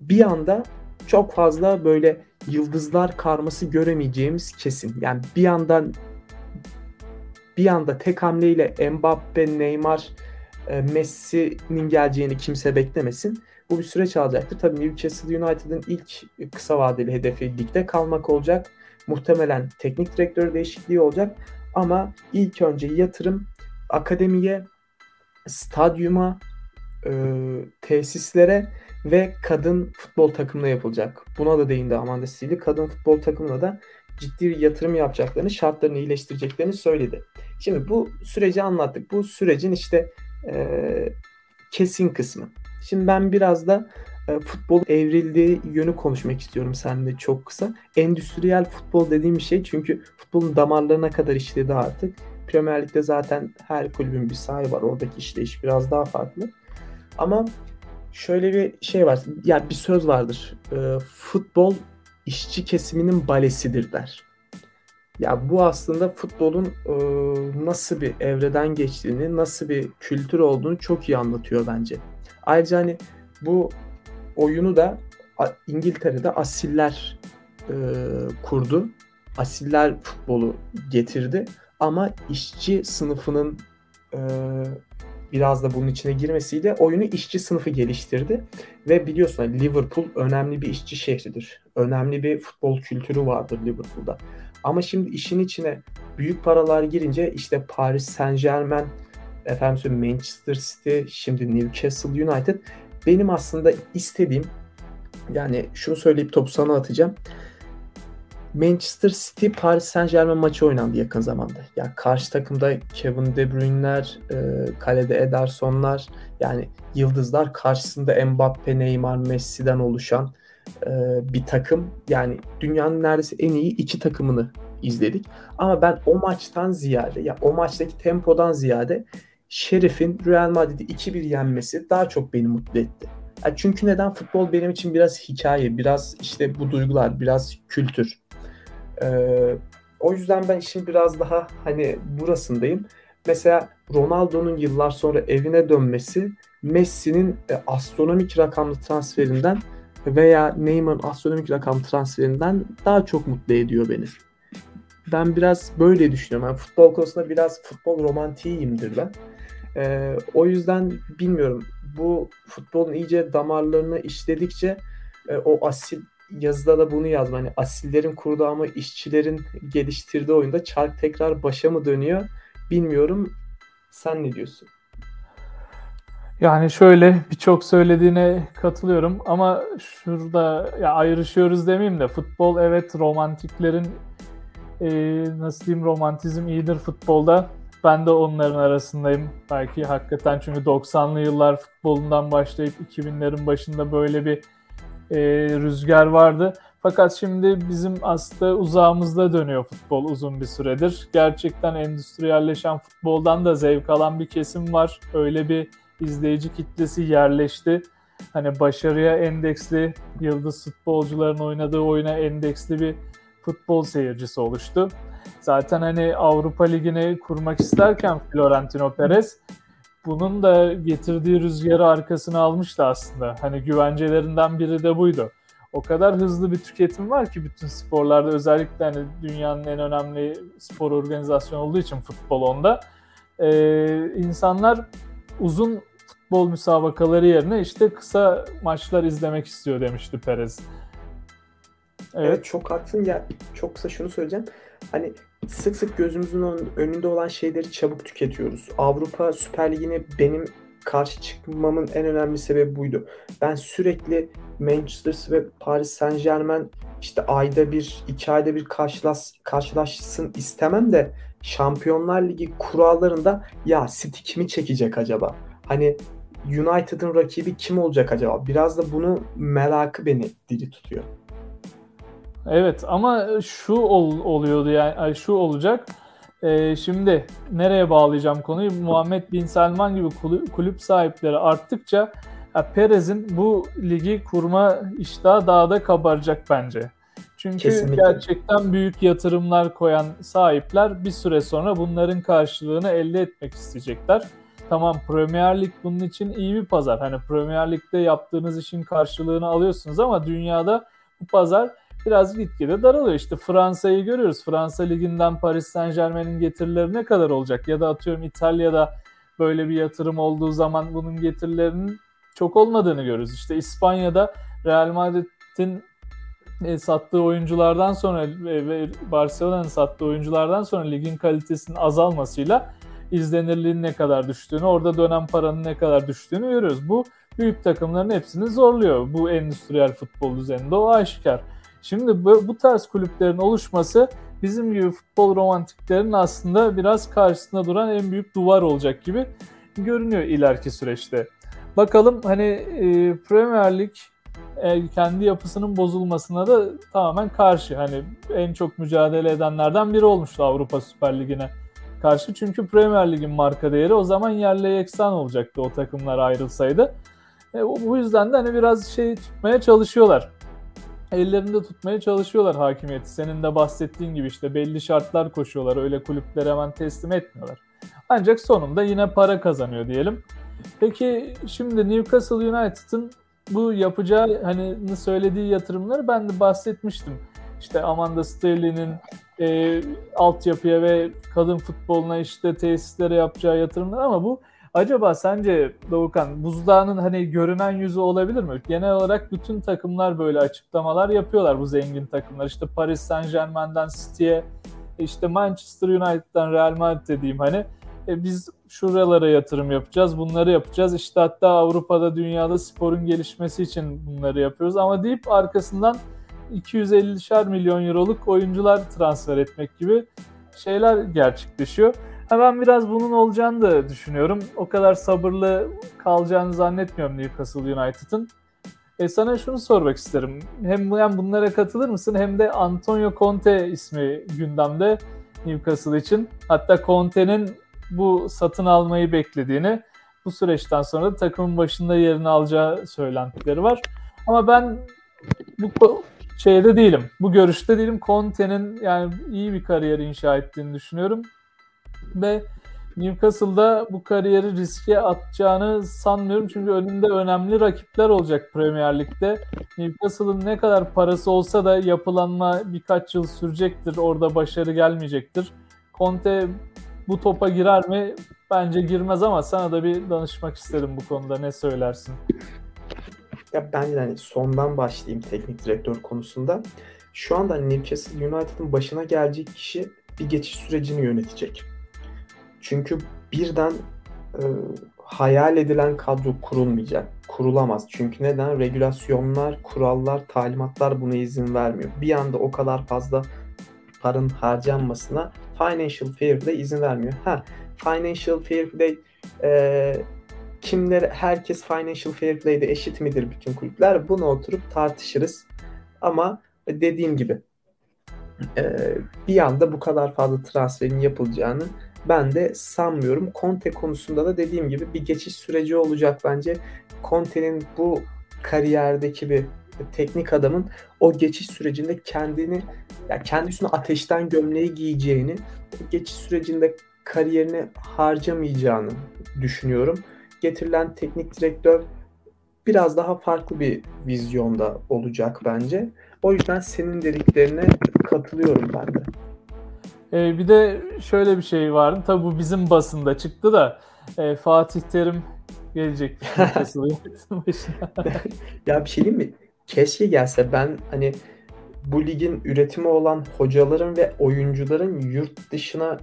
bir anda çok fazla böyle yıldızlar karması göremeyeceğimiz kesin. Yani bir yandan bir anda tek hamleyle Mbappe, Neymar, e, Messi'nin geleceğini kimse beklemesin. Bu bir süreç alacaktır. Tabii Newcastle United'ın ilk kısa vadeli hedefi ligde kalmak olacak. Muhtemelen teknik direktör değişikliği olacak. Ama ilk önce yatırım akademiye, stadyuma, e, tesislere ve kadın futbol takımına yapılacak. Buna da değindi Amanda Steele. Kadın futbol takımına da ciddi bir yatırım yapacaklarını, şartlarını iyileştireceklerini söyledi. Şimdi bu süreci anlattık. Bu sürecin işte e, kesin kısmı. Şimdi ben biraz da e, futbol evrildiği yönü konuşmak istiyorum seninle çok kısa. Endüstriyel futbol dediğim şey çünkü futbolun damarlarına kadar işledi artık. Premier Lig'de zaten her kulübün bir sahibi var. Oradaki işleyiş biraz daha farklı. Ama şöyle bir şey var. Ya bir söz vardır. E, futbol işçi kesiminin balesidir der. Ya bu aslında futbolun e, nasıl bir evreden geçtiğini, nasıl bir kültür olduğunu çok iyi anlatıyor bence. Ayrıca hani bu oyunu da İngiltere'de asiller e, kurdu. Asiller futbolu getirdi. Ama işçi sınıfının e, biraz da bunun içine girmesiyle oyunu işçi sınıfı geliştirdi. Ve biliyorsun hani Liverpool önemli bir işçi şehridir. Önemli bir futbol kültürü vardır Liverpool'da. Ama şimdi işin içine büyük paralar girince işte Paris Saint Germain, efendim Manchester City, şimdi Newcastle United benim aslında istediğim yani şunu söyleyip topu sana atacağım. Manchester City Paris Saint Germain maçı oynandı yakın zamanda. Ya yani karşı takımda Kevin De Bruyne'ler, e, kalede Ederson'lar yani yıldızlar karşısında Mbappe, Neymar, Messi'den oluşan e, bir takım. Yani dünyanın neredeyse en iyi iki takımını izledik. Ama ben o maçtan ziyade ya o maçtaki tempodan ziyade Şerif'in Real Madrid'i 2-1 yenmesi daha çok beni mutlu etti. Yani çünkü neden futbol benim için biraz hikaye, biraz işte bu duygular, biraz kültür. Ee, o yüzden ben işin biraz daha hani burasındayım. Mesela Ronaldo'nun yıllar sonra evine dönmesi Messi'nin e, astronomik rakamlı transferinden veya Neymar'ın astronomik rakam transferinden daha çok mutlu ediyor beni. Ben biraz böyle düşünüyorum. Yani futbol konusunda biraz futbol romantiyimdir ben. Ee, o yüzden bilmiyorum. Bu futbolun iyice damarlarını işledikçe e, o asil yazıda da bunu yazma. Hani asillerin kurduğu ama işçilerin geliştirdiği oyunda çark tekrar başa mı dönüyor bilmiyorum. Sen ne diyorsun? Yani şöyle birçok söylediğine katılıyorum ama şurada ya ayrışıyoruz demeyeyim de futbol evet romantiklerin e, nasıl diyeyim romantizm iyidir futbolda. Ben de onların arasındayım. Belki hakikaten çünkü 90'lı yıllar futbolundan başlayıp 2000'lerin başında böyle bir e, rüzgar vardı. Fakat şimdi bizim aslında uzağımızda dönüyor futbol uzun bir süredir. Gerçekten endüstriyelleşen futboldan da zevk alan bir kesim var. Öyle bir izleyici kitlesi yerleşti. Hani başarıya endeksli, yıldız futbolcuların oynadığı oyuna endeksli bir futbol seyircisi oluştu. Zaten hani Avrupa Ligi'ni kurmak isterken Florentino Perez bunun da getirdiği rüzgarı arkasına almıştı aslında. Hani güvencelerinden biri de buydu. O kadar hızlı bir tüketim var ki bütün sporlarda özellikle hani dünyanın en önemli spor organizasyonu olduğu için futbol onda. Ee, insanlar uzun futbol müsabakaları yerine işte kısa maçlar izlemek istiyor demişti Perez. Evet, evet çok haklısın ya. Çok kısa şunu söyleyeceğim. Hani sık sık gözümüzün önünde olan şeyleri çabuk tüketiyoruz. Avrupa Süper Ligi'ne benim karşı çıkmamın en önemli sebebi buydu. Ben sürekli Manchester ve Paris Saint Germain işte ayda bir, iki ayda bir karşılaş, karşılaşsın istemem de Şampiyonlar Ligi kurallarında ya City kimi çekecek acaba? Hani United'ın rakibi kim olacak acaba? Biraz da bunu merakı beni diri tutuyor. Evet ama şu ol, oluyordu yani şu olacak. Ee, şimdi nereye bağlayacağım konuyu? Muhammed Bin Selman gibi kulüp sahipleri arttıkça Perez'in bu ligi kurma iştahı daha da kabaracak bence. Çünkü Kesinlikle. gerçekten büyük yatırımlar koyan sahipler bir süre sonra bunların karşılığını elde etmek isteyecekler. Tamam Premier Lig bunun için iyi bir pazar. Hani Premier Lig'de yaptığınız işin karşılığını alıyorsunuz ama dünyada bu pazar biraz gitgide daralıyor. İşte Fransa'yı görüyoruz. Fransa Ligi'nden Paris Saint Germain'in getirileri ne kadar olacak? Ya da atıyorum İtalya'da böyle bir yatırım olduğu zaman bunun getirilerinin çok olmadığını görüyoruz. İşte İspanya'da Real Madrid'in e, sattığı oyunculardan sonra ve Barcelona'nın sattığı oyunculardan sonra ligin kalitesinin azalmasıyla izlenirliğin ne kadar düştüğünü, orada dönen paranın ne kadar düştüğünü görüyoruz. Bu büyük takımların hepsini zorluyor. Bu endüstriyel futbol düzeninde o aşikar. Şimdi bu, bu tarz kulüplerin oluşması bizim gibi futbol romantiklerin aslında biraz karşısında duran en büyük duvar olacak gibi görünüyor ileriki süreçte. Bakalım hani e, Premier Lig e, kendi yapısının bozulmasına da tamamen karşı. Hani en çok mücadele edenlerden biri olmuştu Avrupa Süper Ligi'ne karşı. Çünkü Premier Lig'in marka değeri o zaman yerle yeksan olacaktı o takımlar ayrılsaydı. E, bu yüzden de hani biraz şey tutmaya çalışıyorlar. Ellerinde tutmaya çalışıyorlar hakimiyeti. Senin de bahsettiğin gibi işte belli şartlar koşuyorlar. Öyle kulüpler hemen teslim etmiyorlar. Ancak sonunda yine para kazanıyor diyelim. Peki şimdi Newcastle United'ın bu yapacağı hani söylediği yatırımları ben de bahsetmiştim. İşte Amanda Sterling'in e, altyapıya ve kadın futboluna işte tesislere yapacağı yatırımlar ama bu acaba sence Doğukan buzdağının hani görünen yüzü olabilir mi? Genel olarak bütün takımlar böyle açıklamalar yapıyorlar bu zengin takımlar. İşte Paris Saint Germain'den City'ye işte Manchester United'dan Real Madrid dediğim hani e, biz şuralara yatırım yapacağız, bunları yapacağız. İşte hatta Avrupa'da, dünyada sporun gelişmesi için bunları yapıyoruz. Ama deyip arkasından 250'şer milyon euroluk oyuncular transfer etmek gibi şeyler gerçekleşiyor. Ben biraz bunun olacağını da düşünüyorum. O kadar sabırlı kalacağını zannetmiyorum Newcastle United'ın. E sana şunu sormak isterim. Hem, hem bunlara katılır mısın hem de Antonio Conte ismi gündemde Newcastle için. Hatta Conte'nin bu satın almayı beklediğini, bu süreçten sonra da takımın başında yerini alacağı söylentileri var. Ama ben bu şeyde değilim. Bu görüşte değilim. Conte'nin yani iyi bir kariyer inşa ettiğini düşünüyorum. Ve Newcastle'da bu kariyeri riske atacağını sanmıyorum. Çünkü önünde önemli rakipler olacak Premier Lig'de. Newcastle'ın ne kadar parası olsa da yapılanma birkaç yıl sürecektir. Orada başarı gelmeyecektir. Conte bu topa girer mi? Bence girmez ama sana da bir danışmak istedim bu konuda. Ne söylersin? Ya ben hani sondan başlayayım teknik direktör konusunda. Şu anda Newcastle United'ın başına gelecek kişi bir geçiş sürecini yönetecek. Çünkü birden e, hayal edilen kadro kurulmayacak. Kurulamaz. Çünkü neden? Regülasyonlar, kurallar, talimatlar buna izin vermiyor. Bir anda o kadar fazla paranın harcanmasına Financial Fair Play izin vermiyor. Ha, Financial Fair Play e, kimler herkes Financial Fair Play'de eşit midir bütün kulüpler? Bunu oturup tartışırız. Ama dediğim gibi e, bir anda bu kadar fazla transferin yapılacağını ben de sanmıyorum. Conte konusunda da dediğim gibi bir geçiş süreci olacak bence. Conte'nin bu kariyerdeki bir teknik adamın o geçiş sürecinde kendini yani kendi ateşten gömleği giyeceğini, geçiş sürecinde kariyerini harcamayacağını düşünüyorum. Getirilen teknik direktör biraz daha farklı bir vizyonda olacak bence. O yüzden senin dediklerine katılıyorum ben de. Ee, bir de şöyle bir şey vardı. Tabi bu bizim basında çıktı da e, Fatih Terim gelecek. ya bir şey diyeyim mi? Keşke gelse ben hani bu ligin üretimi olan hocaların ve oyuncuların yurt dışına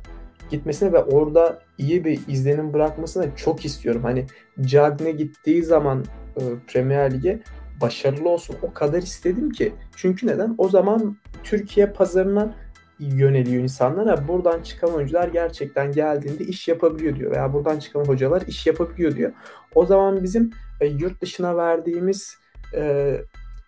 gitmesine ve orada iyi bir izlenim bırakmasını çok istiyorum. Hani Cagne gittiği zaman e, Premier Lig'e başarılı olsun o kadar istedim ki. Çünkü neden? O zaman Türkiye pazarına yöneliyor insanlar. buradan çıkan oyuncular gerçekten geldiğinde iş yapabiliyor diyor. Veya buradan çıkan hocalar iş yapabiliyor diyor. O zaman bizim e, yurt dışına verdiğimiz e,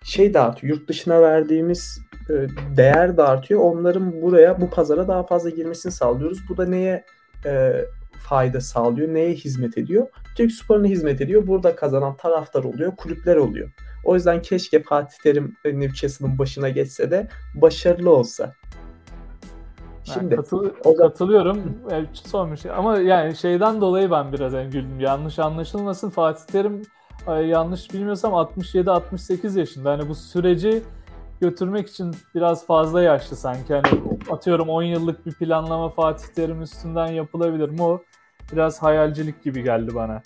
şey de artıyor. Yurt dışına verdiğimiz e, değer de artıyor. Onların buraya bu pazara daha fazla girmesini sağlıyoruz. Bu da neye e, fayda sağlıyor, neye hizmet ediyor? Türk sporuna hizmet ediyor. Burada kazanan taraftar oluyor, kulüpler oluyor. O yüzden keşke Fatih Terim Newcastle'ın başına geçse de başarılı olsa. Şimdi katıl, o da... katılıyorum. Evet, son bir şey. Ama yani şeyden dolayı ben biraz yani güldüm. Yanlış anlaşılmasın. Fatih Terim yanlış bilmiyorsam 67-68 yaşında. Hani bu süreci götürmek için biraz fazla yaşlı sanki. Hani atıyorum 10 yıllık bir planlama Fatih Terim üstünden yapılabilir mi o? Biraz hayalcilik gibi geldi bana.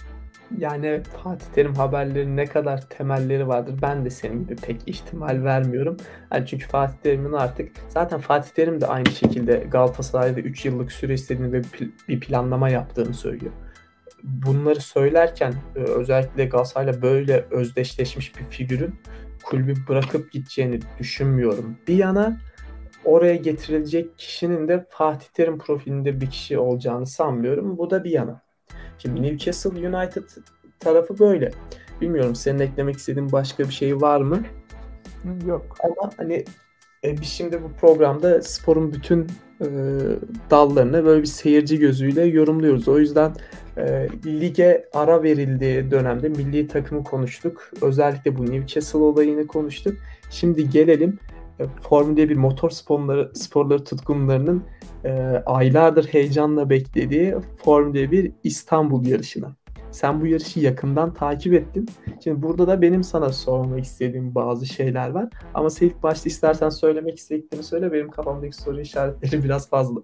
Yani Fatih Terim haberlerinin ne kadar temelleri vardır ben de senin gibi pek ihtimal vermiyorum. Yani çünkü Fatih Terim'in artık zaten Fatih Terim de aynı şekilde Galatasaray'da 3 yıllık süre istediğini ve bir planlama yaptığını söylüyor. Bunları söylerken e, özellikle Galatasaray'la böyle özdeşleşmiş bir figürün kulübü bırakıp gideceğini düşünmüyorum. Bir yana oraya getirilecek kişinin de Fatih Terim profilinde bir kişi olacağını sanmıyorum. Bu da bir yana. Şimdi Newcastle United tarafı böyle. Bilmiyorum senin eklemek istediğin başka bir şey var mı? Yok. Ama hani e, biz şimdi bu programda sporun bütün e, dallarını böyle bir seyirci gözüyle yorumluyoruz. O yüzden e, lige ara verildiği dönemde milli takımı konuştuk. Özellikle bu Newcastle olayını konuştuk. Şimdi gelelim Formula 1 motor sporları, sporları tutkunlarının e, aylardır heyecanla beklediği Formula 1 İstanbul yarışına. Sen bu yarışı yakından takip ettin. Şimdi burada da benim sana sormak istediğim bazı şeyler var. Ama sen ilk başta istersen söylemek istediklerini söyle. Benim kafamdaki soru işaretleri biraz fazla.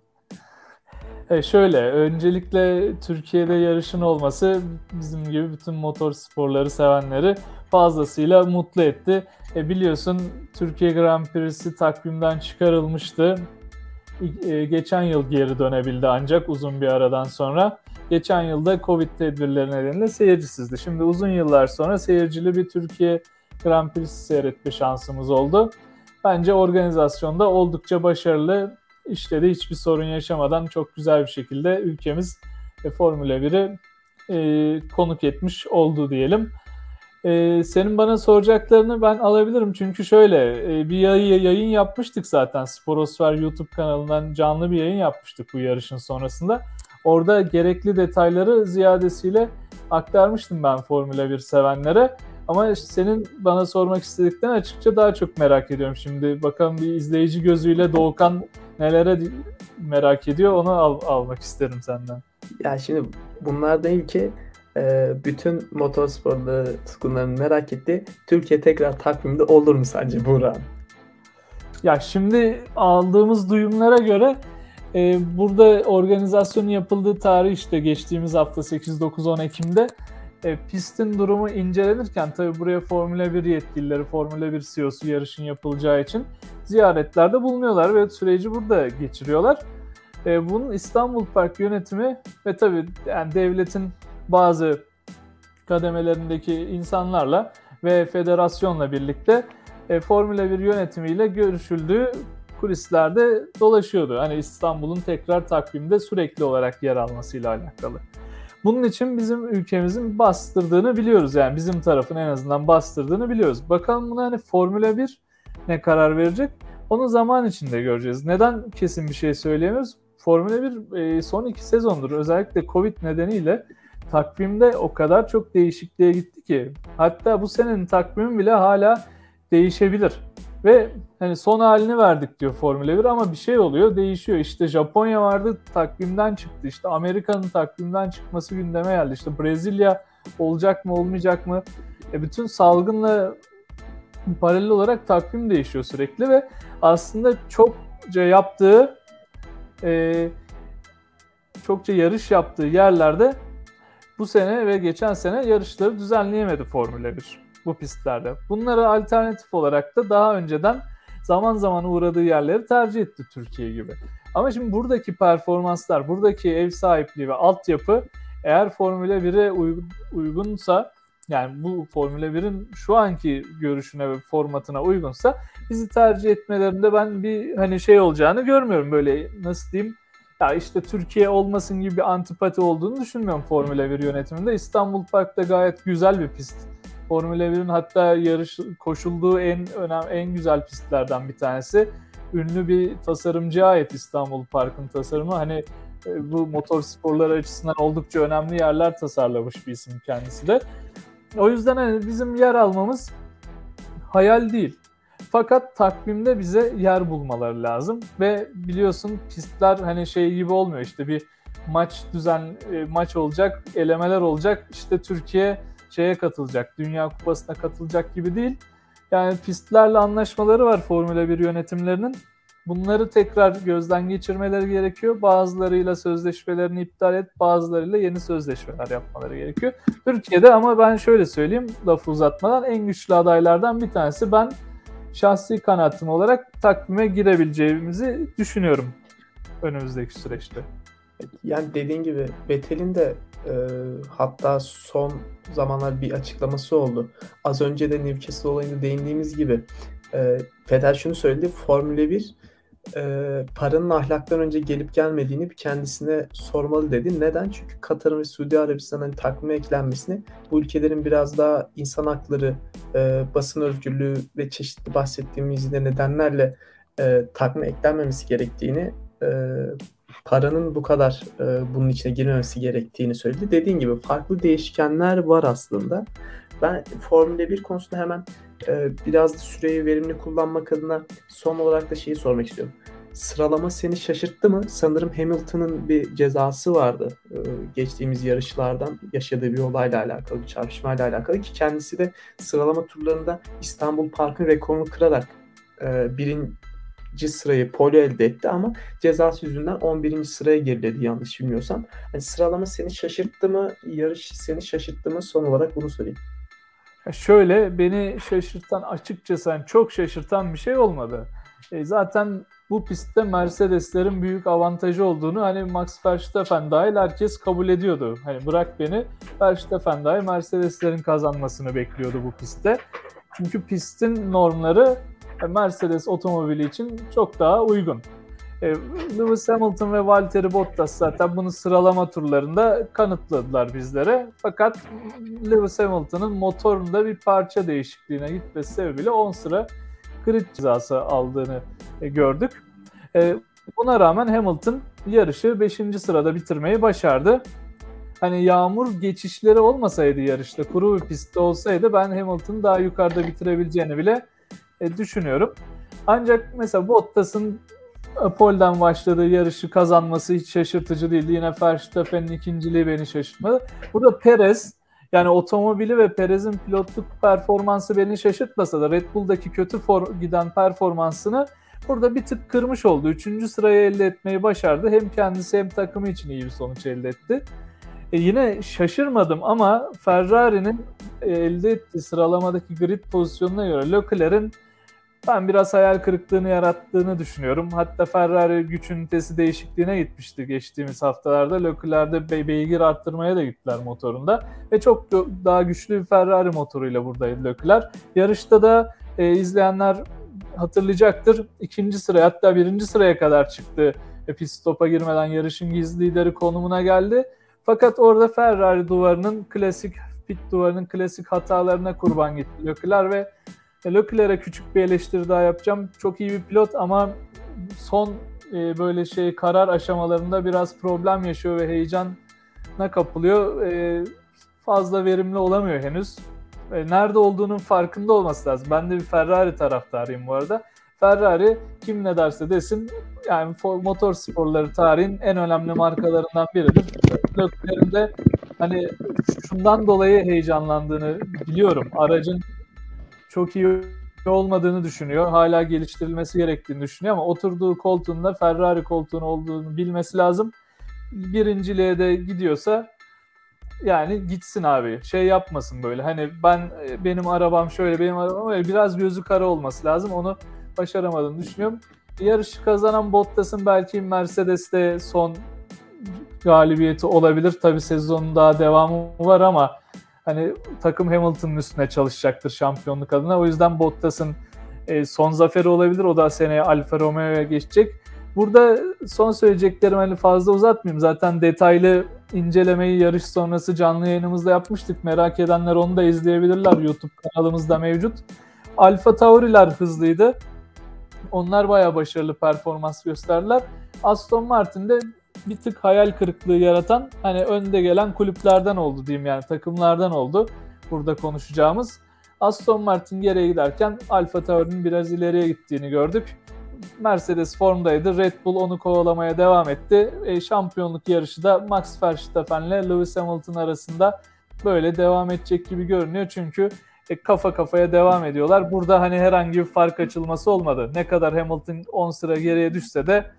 E şöyle, öncelikle Türkiye'de yarışın olması bizim gibi bütün motor sporları sevenleri fazlasıyla mutlu etti. E biliyorsun Türkiye Grand Prix'si takvimden çıkarılmıştı. E, geçen yıl geri dönebildi ancak uzun bir aradan sonra. Geçen yılda Covid tedbirleri nedeniyle seyircisizdi. Şimdi uzun yıllar sonra seyircili bir Türkiye Grand Prix'si seyretme şansımız oldu. Bence organizasyonda oldukça başarılı. İşte de hiçbir sorun yaşamadan çok güzel bir şekilde ülkemiz Formula 1'i e, konuk etmiş oldu diyelim. E, senin bana soracaklarını ben alabilirim. Çünkü şöyle e, bir yayın, yayın yapmıştık zaten. Sporosfer YouTube kanalından canlı bir yayın yapmıştık bu yarışın sonrasında. Orada gerekli detayları ziyadesiyle aktarmıştım ben Formula 1 sevenlere. Ama senin bana sormak istediklerini açıkça daha çok merak ediyorum. Şimdi bakalım bir izleyici gözüyle Doğukan nelere merak ediyor onu al, almak isterim senden. Ya şimdi bunlar değil ki e, bütün motorsporları tutkunlarının merak ettiği Türkiye tekrar takvimde olur mu sence Buğra? Ya şimdi aldığımız duyumlara göre e, burada organizasyonun yapıldığı tarih işte geçtiğimiz hafta 8-9-10 Ekim'de e, pistin durumu incelenirken tabi buraya Formula 1 yetkilileri, Formula 1 CEO'su yarışın yapılacağı için ziyaretlerde bulunuyorlar ve süreci burada geçiriyorlar. E, bunun İstanbul Park yönetimi ve tabi yani devletin bazı kademelerindeki insanlarla ve federasyonla birlikte e, Formula 1 yönetimiyle görüşüldüğü kulislerde dolaşıyordu. Hani İstanbul'un tekrar takvimde sürekli olarak yer almasıyla alakalı. Bunun için bizim ülkemizin bastırdığını biliyoruz. Yani bizim tarafın en azından bastırdığını biliyoruz. Bakalım buna hani Formula 1 ne karar verecek? Onu zaman içinde göreceğiz. Neden kesin bir şey söyleyemiyoruz? Formula 1 e, son iki sezondur özellikle Covid nedeniyle takvimde o kadar çok değişikliğe gitti ki. Hatta bu senenin takvimi bile hala değişebilir. Ve hani son halini verdik diyor Formula 1 ama bir şey oluyor değişiyor. İşte Japonya vardı takvimden çıktı. İşte Amerika'nın takvimden çıkması gündeme geldi. İşte Brezilya olacak mı olmayacak mı? E bütün salgınla paralel olarak takvim değişiyor sürekli ve aslında çokça yaptığı e, çokça yarış yaptığı yerlerde bu sene ve geçen sene yarışları düzenleyemedi Formula 1 bu pistlerde. Bunlara alternatif olarak da daha önceden zaman zaman uğradığı yerleri tercih etti Türkiye gibi. Ama şimdi buradaki performanslar, buradaki ev sahipliği ve altyapı eğer Formula 1'e uygunsa yani bu Formula 1'in şu anki görüşüne ve formatına uygunsa bizi tercih etmelerinde ben bir hani şey olacağını görmüyorum böyle nasıl diyeyim ya işte Türkiye olmasın gibi bir antipati olduğunu düşünmüyorum Formula 1 yönetiminde. İstanbul Park'ta gayet güzel bir pist Formula 1'in hatta yarış koşulduğu en önem en güzel pistlerden bir tanesi. Ünlü bir tasarımcıya ait İstanbul Park'ın tasarımı. Hani e, bu motor sporları açısından oldukça önemli yerler tasarlamış bir isim kendisi de. O yüzden hani bizim yer almamız hayal değil. Fakat takvimde bize yer bulmaları lazım ve biliyorsun pistler hani şey gibi olmuyor işte bir maç düzen e, maç olacak, elemeler olacak. İşte Türkiye şeye katılacak, Dünya Kupası'na katılacak gibi değil. Yani pistlerle anlaşmaları var Formula 1 yönetimlerinin. Bunları tekrar gözden geçirmeleri gerekiyor. Bazılarıyla sözleşmelerini iptal et, bazılarıyla yeni sözleşmeler yapmaları gerekiyor. Türkiye'de ama ben şöyle söyleyeyim lafı uzatmadan en güçlü adaylardan bir tanesi. Ben şahsi kanaatim olarak takvime girebileceğimizi düşünüyorum önümüzdeki süreçte. Yani dediğin gibi Vettel'in de e, hatta son zamanlar bir açıklaması oldu. Az önce de Newcastle olayında değindiğimiz gibi e, Vettel şunu söyledi. Formula 1 e, paranın ahlaktan önce gelip gelmediğini kendisine sormalı dedi. Neden? Çünkü Katar'ın ve Suudi Arabistan'ın hani takvime eklenmesini bu ülkelerin biraz daha insan hakları, e, basın özgürlüğü ve çeşitli bahsettiğimiz nedenlerle e, takvime eklenmemesi gerektiğini e, paranın bu kadar e, bunun içine girmemesi gerektiğini söyledi. Dediğin gibi farklı değişkenler var aslında. Ben Formula 1 konusunda hemen e, biraz da süreyi verimli kullanmak adına son olarak da şeyi sormak istiyorum. Sıralama seni şaşırttı mı? Sanırım Hamilton'ın bir cezası vardı e, geçtiğimiz yarışlardan yaşadığı bir olayla alakalı, bir çarpışmayla alakalı ki kendisi de sıralama turlarında İstanbul Park'ın rekorunu kırarak e, birin sırayı pole elde etti ama cezası yüzünden 11. sıraya geriledi yanlış bilmiyorsam. Yani sıralama seni şaşırttı mı? Yarış seni şaşırttı mı? Son olarak bunu sorayım. Şöyle beni şaşırtan açıkçası yani çok şaşırtan bir şey olmadı. E, zaten bu pistte Mercedeslerin büyük avantajı olduğunu hani Max Verstappen dahil herkes kabul ediyordu. Hani bırak beni Verstappen dahil Mercedeslerin kazanmasını bekliyordu bu pistte. Çünkü pistin normları Mercedes otomobili için çok daha uygun. E, Lewis Hamilton ve Valtteri Bottas zaten bunu sıralama turlarında kanıtladılar bizlere. Fakat Lewis Hamilton'ın motorunda bir parça değişikliğine gitmesi sebebiyle 10 sıra grid cezası aldığını e, gördük. E, buna rağmen Hamilton yarışı 5. sırada bitirmeyi başardı. Hani yağmur geçişleri olmasaydı yarışta, kuru bir pistte olsaydı ben Hamilton'ı daha yukarıda bitirebileceğini bile düşünüyorum. Ancak mesela Bottas'ın polden başladığı yarışı kazanması hiç şaşırtıcı değildi. Yine Verstappen'in ikinciliği beni şaşırtmadı. Burada Perez yani otomobili ve Perez'in pilotluk performansı beni şaşırtmasa da Red Bull'daki kötü for- giden performansını burada bir tık kırmış oldu. Üçüncü sırayı elde etmeyi başardı. Hem kendisi hem takımı için iyi bir sonuç elde etti. E yine şaşırmadım ama Ferrari'nin e, elde ettiği sıralamadaki grid pozisyonuna göre Leclerc'in ben biraz hayal kırıklığını yarattığını düşünüyorum. Hatta Ferrari güç ünitesi değişikliğine gitmişti geçtiğimiz haftalarda. Leclerc'de be beygir arttırmaya da gittiler motorunda. Ve çok daha güçlü bir Ferrari motoruyla buradaydı Leclerc. Yarışta da e, izleyenler hatırlayacaktır. İkinci sıraya hatta birinci sıraya kadar çıktı. E, pit stopa girmeden yarışın gizli lideri konumuna geldi. Fakat orada Ferrari duvarının klasik pit duvarının klasik hatalarına kurban gitti Leclerc ve Leclerc'e küçük bir eleştiri daha yapacağım. Çok iyi bir pilot ama son e, böyle şey karar aşamalarında biraz problem yaşıyor ve heyecana kapılıyor. E, fazla verimli olamıyor henüz. E, nerede olduğunun farkında olması lazım. Ben de bir Ferrari taraftarıyım bu arada. Ferrari kim ne derse desin yani motor sporları tarihin en önemli markalarından biridir. Leclerc'in de hani şundan dolayı heyecanlandığını biliyorum. Aracın çok iyi olmadığını düşünüyor. Hala geliştirilmesi gerektiğini düşünüyor ama oturduğu koltuğunda Ferrari koltuğun olduğunu bilmesi lazım. Birinciliğe de gidiyorsa yani gitsin abi. Şey yapmasın böyle. Hani ben benim arabam şöyle benim arabam öyle biraz gözü kara olması lazım. Onu başaramadığını düşünüyorum. Yarışı kazanan Bottas'ın belki Mercedes'te son galibiyeti olabilir. Tabi sezonun daha devamı var ama hani takım Hamilton'ın üstüne çalışacaktır şampiyonluk adına. O yüzden Bottas'ın e, son zaferi olabilir. O da seneye Alfa Romeo'ya geçecek. Burada son söyleyeceklerim hani fazla uzatmayayım. Zaten detaylı incelemeyi yarış sonrası canlı yayınımızda yapmıştık. Merak edenler onu da izleyebilirler. YouTube kanalımızda mevcut. Alfa Tauri'ler hızlıydı. Onlar bayağı başarılı performans gösterdiler. Aston Martin'de bir tık hayal kırıklığı yaratan hani önde gelen kulüplerden oldu diyeyim yani takımlardan oldu burada konuşacağımız. Aston Martin geriye giderken Alfa Tauri'nin biraz ileriye gittiğini gördük. Mercedes formdaydı. Red Bull onu kovalamaya devam etti. E, şampiyonluk yarışı da Max Verstappen ile Lewis Hamilton arasında böyle devam edecek gibi görünüyor. Çünkü e, kafa kafaya devam ediyorlar. Burada hani herhangi bir fark açılması olmadı. Ne kadar Hamilton 10 sıra geriye düşse de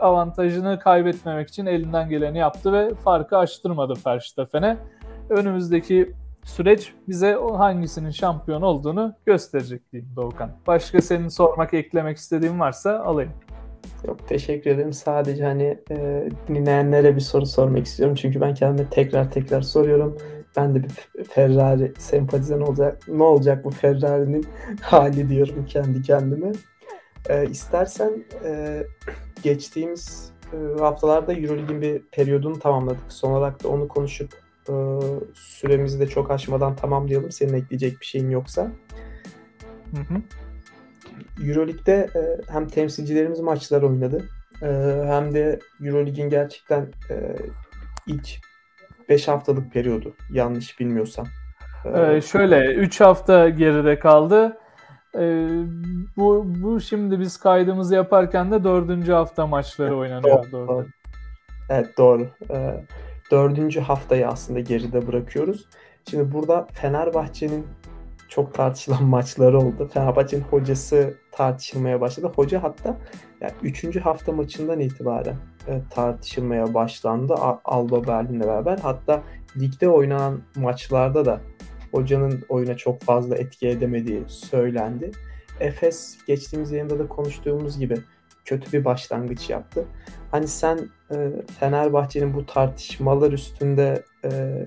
avantajını kaybetmemek için elinden geleni yaptı ve farkı açtırmadı Verstappen'e. Önümüzdeki süreç bize hangisinin şampiyon olduğunu gösterecek diyeyim Doğukan. Başka senin sormak, eklemek istediğin varsa alayım. Yok teşekkür ederim. Sadece hani e, dinleyenlere bir soru sormak istiyorum. Çünkü ben kendime tekrar tekrar soruyorum. Ben de bir Ferrari sempatizan olacak. Ne olacak bu Ferrari'nin hali diyorum kendi kendime. E, istersen e, geçtiğimiz e, haftalarda Euroleague'in bir periyodunu tamamladık. Son olarak da onu konuşup e, süremizi de çok aşmadan tamamlayalım. Senin ekleyecek bir şeyin yoksa. Hı hı. Euroleague'de e, hem temsilcilerimiz maçlar oynadı hem de Euroleague'in gerçekten ilk 5 haftalık periyodu yanlış bilmiyorsam. Ee, şöyle 3 hafta geride kaldı. Ee, bu, bu şimdi biz kaydımızı yaparken de dördüncü hafta maçları oynanıyor. Doğru. doğru. Evet doğru. Ee, dördüncü haftayı aslında geride bırakıyoruz. Şimdi burada Fenerbahçe'nin çok tartışılan maçları oldu. Fenerbahçe'nin hocası tartışılmaya başladı. Hoca hatta yani üçüncü hafta maçından itibaren e, tartışılmaya başlandı. Alba Berlin'le beraber. Hatta ligde oynanan maçlarda da hocanın oyuna çok fazla etki edemediği söylendi. Efes geçtiğimiz yayında da konuştuğumuz gibi kötü bir başlangıç yaptı. Hani sen e, Fenerbahçe'nin bu tartışmalar üstünde e,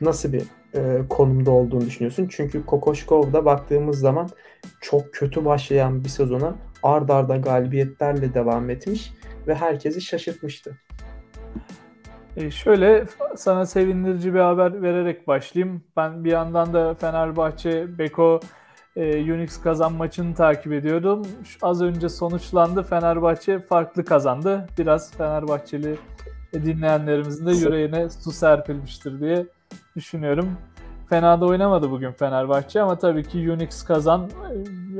nasıl bir e, konumda olduğunu düşünüyorsun? Çünkü Kokoşkov'da baktığımız zaman çok kötü başlayan bir sezona ard arda galibiyetlerle devam etmiş ve herkesi şaşırtmıştı. E şöyle sana sevindirici bir haber vererek başlayayım. Ben bir yandan da Fenerbahçe Beko e, Unix kazan maçını takip ediyordum. Şu, az önce sonuçlandı. Fenerbahçe farklı kazandı. Biraz Fenerbahçeli dinleyenlerimizin de yüreğine su serpilmiştir diye düşünüyorum. Fena da oynamadı bugün Fenerbahçe ama tabii ki Unix kazan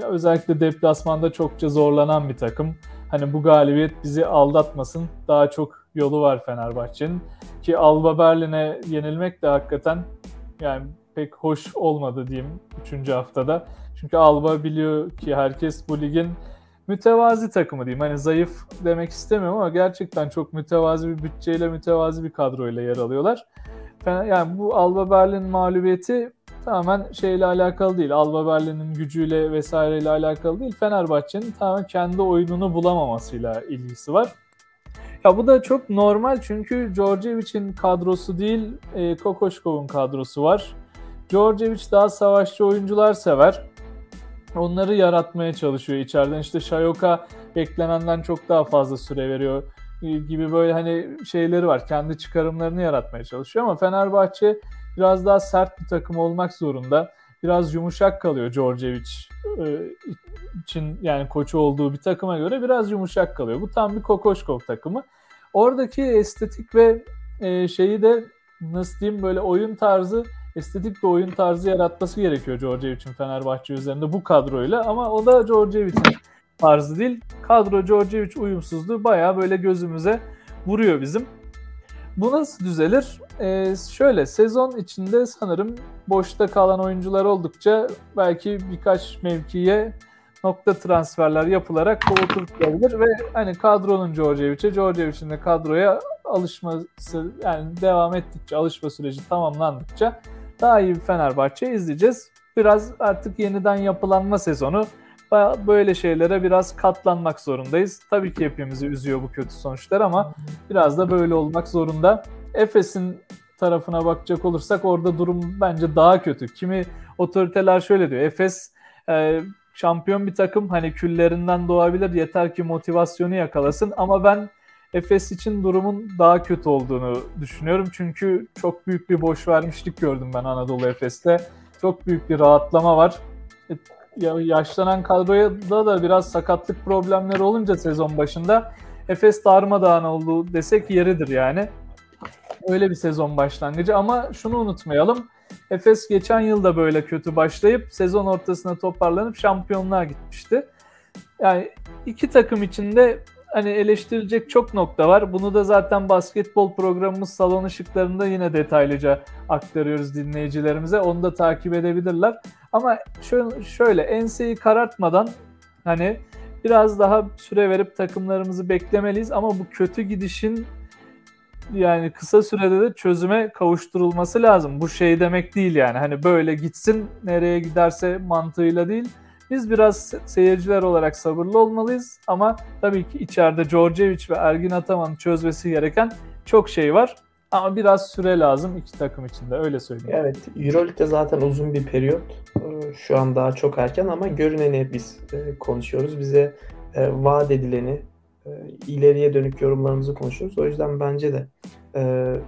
e, özellikle deplasmanda çokça zorlanan bir takım. Hani bu galibiyet bizi aldatmasın. Daha çok yolu var Fenerbahçe'nin. Ki Alba Berlin'e yenilmek de hakikaten yani pek hoş olmadı diyeyim 3. haftada. Çünkü Alba biliyor ki herkes bu ligin mütevazi takımı diyeyim. Hani zayıf demek istemiyorum ama gerçekten çok mütevazi bir bütçeyle mütevazi bir kadroyla yer alıyorlar. Yani bu Alba Berlin mağlubiyeti tamamen şeyle alakalı değil. Alba Berlin'in gücüyle vesaireyle alakalı değil. Fenerbahçe'nin tamamen kendi oyununu bulamamasıyla ilgisi var. Ya bu da çok normal çünkü Djordjevic'in kadrosu değil, e, Kokoşkov'un kadrosu var. Djordjevic daha savaşçı oyuncular sever. Onları yaratmaya çalışıyor içeriden. İşte Shayoka beklenenden çok daha fazla süre veriyor e, gibi böyle hani şeyleri var. Kendi çıkarımlarını yaratmaya çalışıyor ama Fenerbahçe biraz daha sert bir takım olmak zorunda. Biraz yumuşak kalıyor Djordjevic e, için yani koçu olduğu bir takıma göre biraz yumuşak kalıyor. Bu tam bir Kokoşkov takımı. Oradaki estetik ve e, şeyi de nasıl diyeyim böyle oyun tarzı estetik bir oyun tarzı yaratması gerekiyor Djordjevic'in Fenerbahçe üzerinde bu kadroyla ama o da Djordjevic'in tarzı değil. Kadro Djordjevic uyumsuzluğu bayağı böyle gözümüze vuruyor bizim. Bu nasıl düzelir? Ee, şöyle sezon içinde sanırım boşta kalan oyuncular oldukça belki birkaç mevkiye nokta transferler yapılarak bu oturtulabilir ve hani kadronun Djordjevic'e, Djordjevic'in de kadroya alışması yani devam ettikçe, alışma süreci tamamlandıkça daha iyi bir Fenerbahçe izleyeceğiz. Biraz artık yeniden yapılanma sezonu. Böyle şeylere biraz katlanmak zorundayız. Tabii ki hepimizi üzüyor bu kötü sonuçlar ama biraz da böyle olmak zorunda. Efes'in tarafına bakacak olursak orada durum bence daha kötü. Kimi otoriteler şöyle diyor. Efes e, şampiyon bir takım hani küllerinden doğabilir yeter ki motivasyonu yakalasın ama ben Efes için durumun daha kötü olduğunu düşünüyorum. Çünkü çok büyük bir boş vermişlik gördüm ben Anadolu Efes'te. Çok büyük bir rahatlama var. Yaşlanan kadroya da da biraz sakatlık problemleri olunca sezon başında Efes darmadağın oldu desek yeridir yani. Öyle bir sezon başlangıcı ama şunu unutmayalım. Efes geçen yıl da böyle kötü başlayıp sezon ortasına toparlanıp şampiyonluğa gitmişti. Yani iki takım içinde hani eleştirilecek çok nokta var. Bunu da zaten basketbol programımız Salon Işıklarında yine detaylıca aktarıyoruz dinleyicilerimize. Onu da takip edebilirler. Ama şöyle, şöyle enseyi karartmadan hani biraz daha süre verip takımlarımızı beklemeliyiz ama bu kötü gidişin yani kısa sürede de çözüme kavuşturulması lazım. Bu şey demek değil yani. Hani böyle gitsin nereye giderse mantığıyla değil. Biz biraz seyirciler olarak sabırlı olmalıyız ama tabii ki içeride Djordjevic ve Ergin Ataman'ın çözmesi gereken çok şey var. Ama biraz süre lazım iki takım için de öyle söyleyeyim. Evet Euroleague'de zaten uzun bir periyot. Ee, şu an daha çok erken ama görüneni biz e, konuşuyoruz. Bize e, vaat edileni, e, ileriye dönük yorumlarımızı konuşuyoruz. O yüzden bence de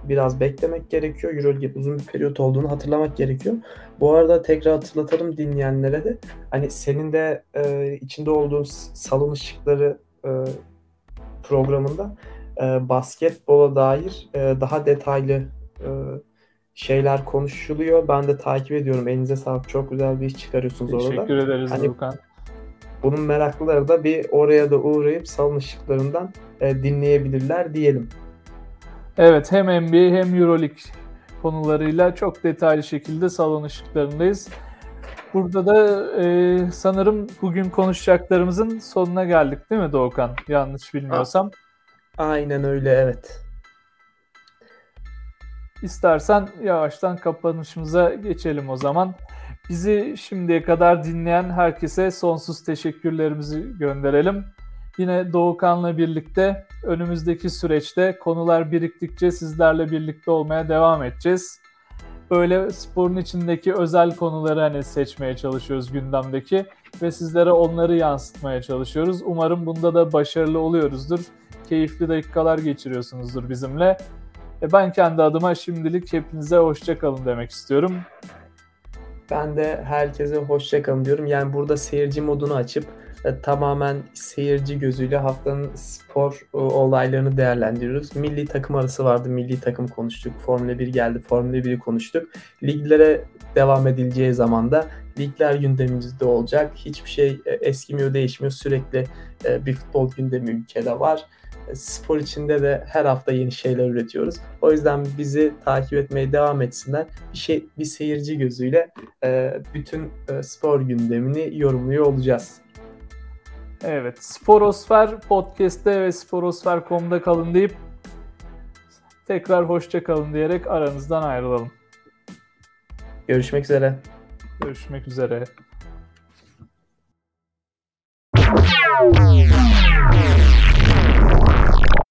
biraz beklemek gerekiyor. Euroleague uzun bir periyot olduğunu hatırlamak gerekiyor. Bu arada tekrar hatırlatalım dinleyenlere de. Hani senin de içinde olduğun salon ışıkları programında e, basketbola dair e, daha detaylı e, şeyler konuşuluyor. Ben de takip ediyorum. Elinize sağlık. Çok güzel bir iş çıkarıyorsunuz Teşekkür orada. Teşekkür ederiz hani, Volkan. Bunun meraklıları da bir oraya da uğrayıp salon ışıklarından e, dinleyebilirler diyelim. Evet hem NBA hem Euroleague konularıyla çok detaylı şekilde salon ışıklarındayız. Burada da e, sanırım bugün konuşacaklarımızın sonuna geldik değil mi Doğukan? Yanlış bilmiyorsam. Aynen öyle evet. İstersen yavaştan kapanışımıza geçelim o zaman. Bizi şimdiye kadar dinleyen herkese sonsuz teşekkürlerimizi gönderelim. Yine Doğukan'la birlikte önümüzdeki süreçte konular biriktikçe sizlerle birlikte olmaya devam edeceğiz. Böyle sporun içindeki özel konuları hani seçmeye çalışıyoruz gündemdeki ve sizlere onları yansıtmaya çalışıyoruz. Umarım bunda da başarılı oluyoruzdur keyifli dakikalar geçiriyorsunuzdur bizimle. E ben kendi adıma şimdilik hepinize hoşçakalın demek istiyorum. Ben de herkese hoşçakalın diyorum. Yani burada seyirci modunu açıp e, tamamen seyirci gözüyle haftanın spor e, olaylarını değerlendiriyoruz. Milli takım arası vardı. Milli takım konuştuk. Formula 1 geldi. Formula 1'i konuştuk. Liglere devam edileceği zaman da ligler gündemimizde olacak. Hiçbir şey e, eskimiyor, değişmiyor. Sürekli bir futbol gündemi ülkede var spor içinde de her hafta yeni şeyler üretiyoruz. O yüzden bizi takip etmeye devam etsinler. Bir şey bir seyirci gözüyle e, bütün e, spor gündemini yorumluyor olacağız. Evet, Sporosfer Podcast'te ve sporosfer.com'da kalın deyip tekrar hoşça kalın diyerek aranızdan ayrılalım. Görüşmek üzere. Görüşmek üzere.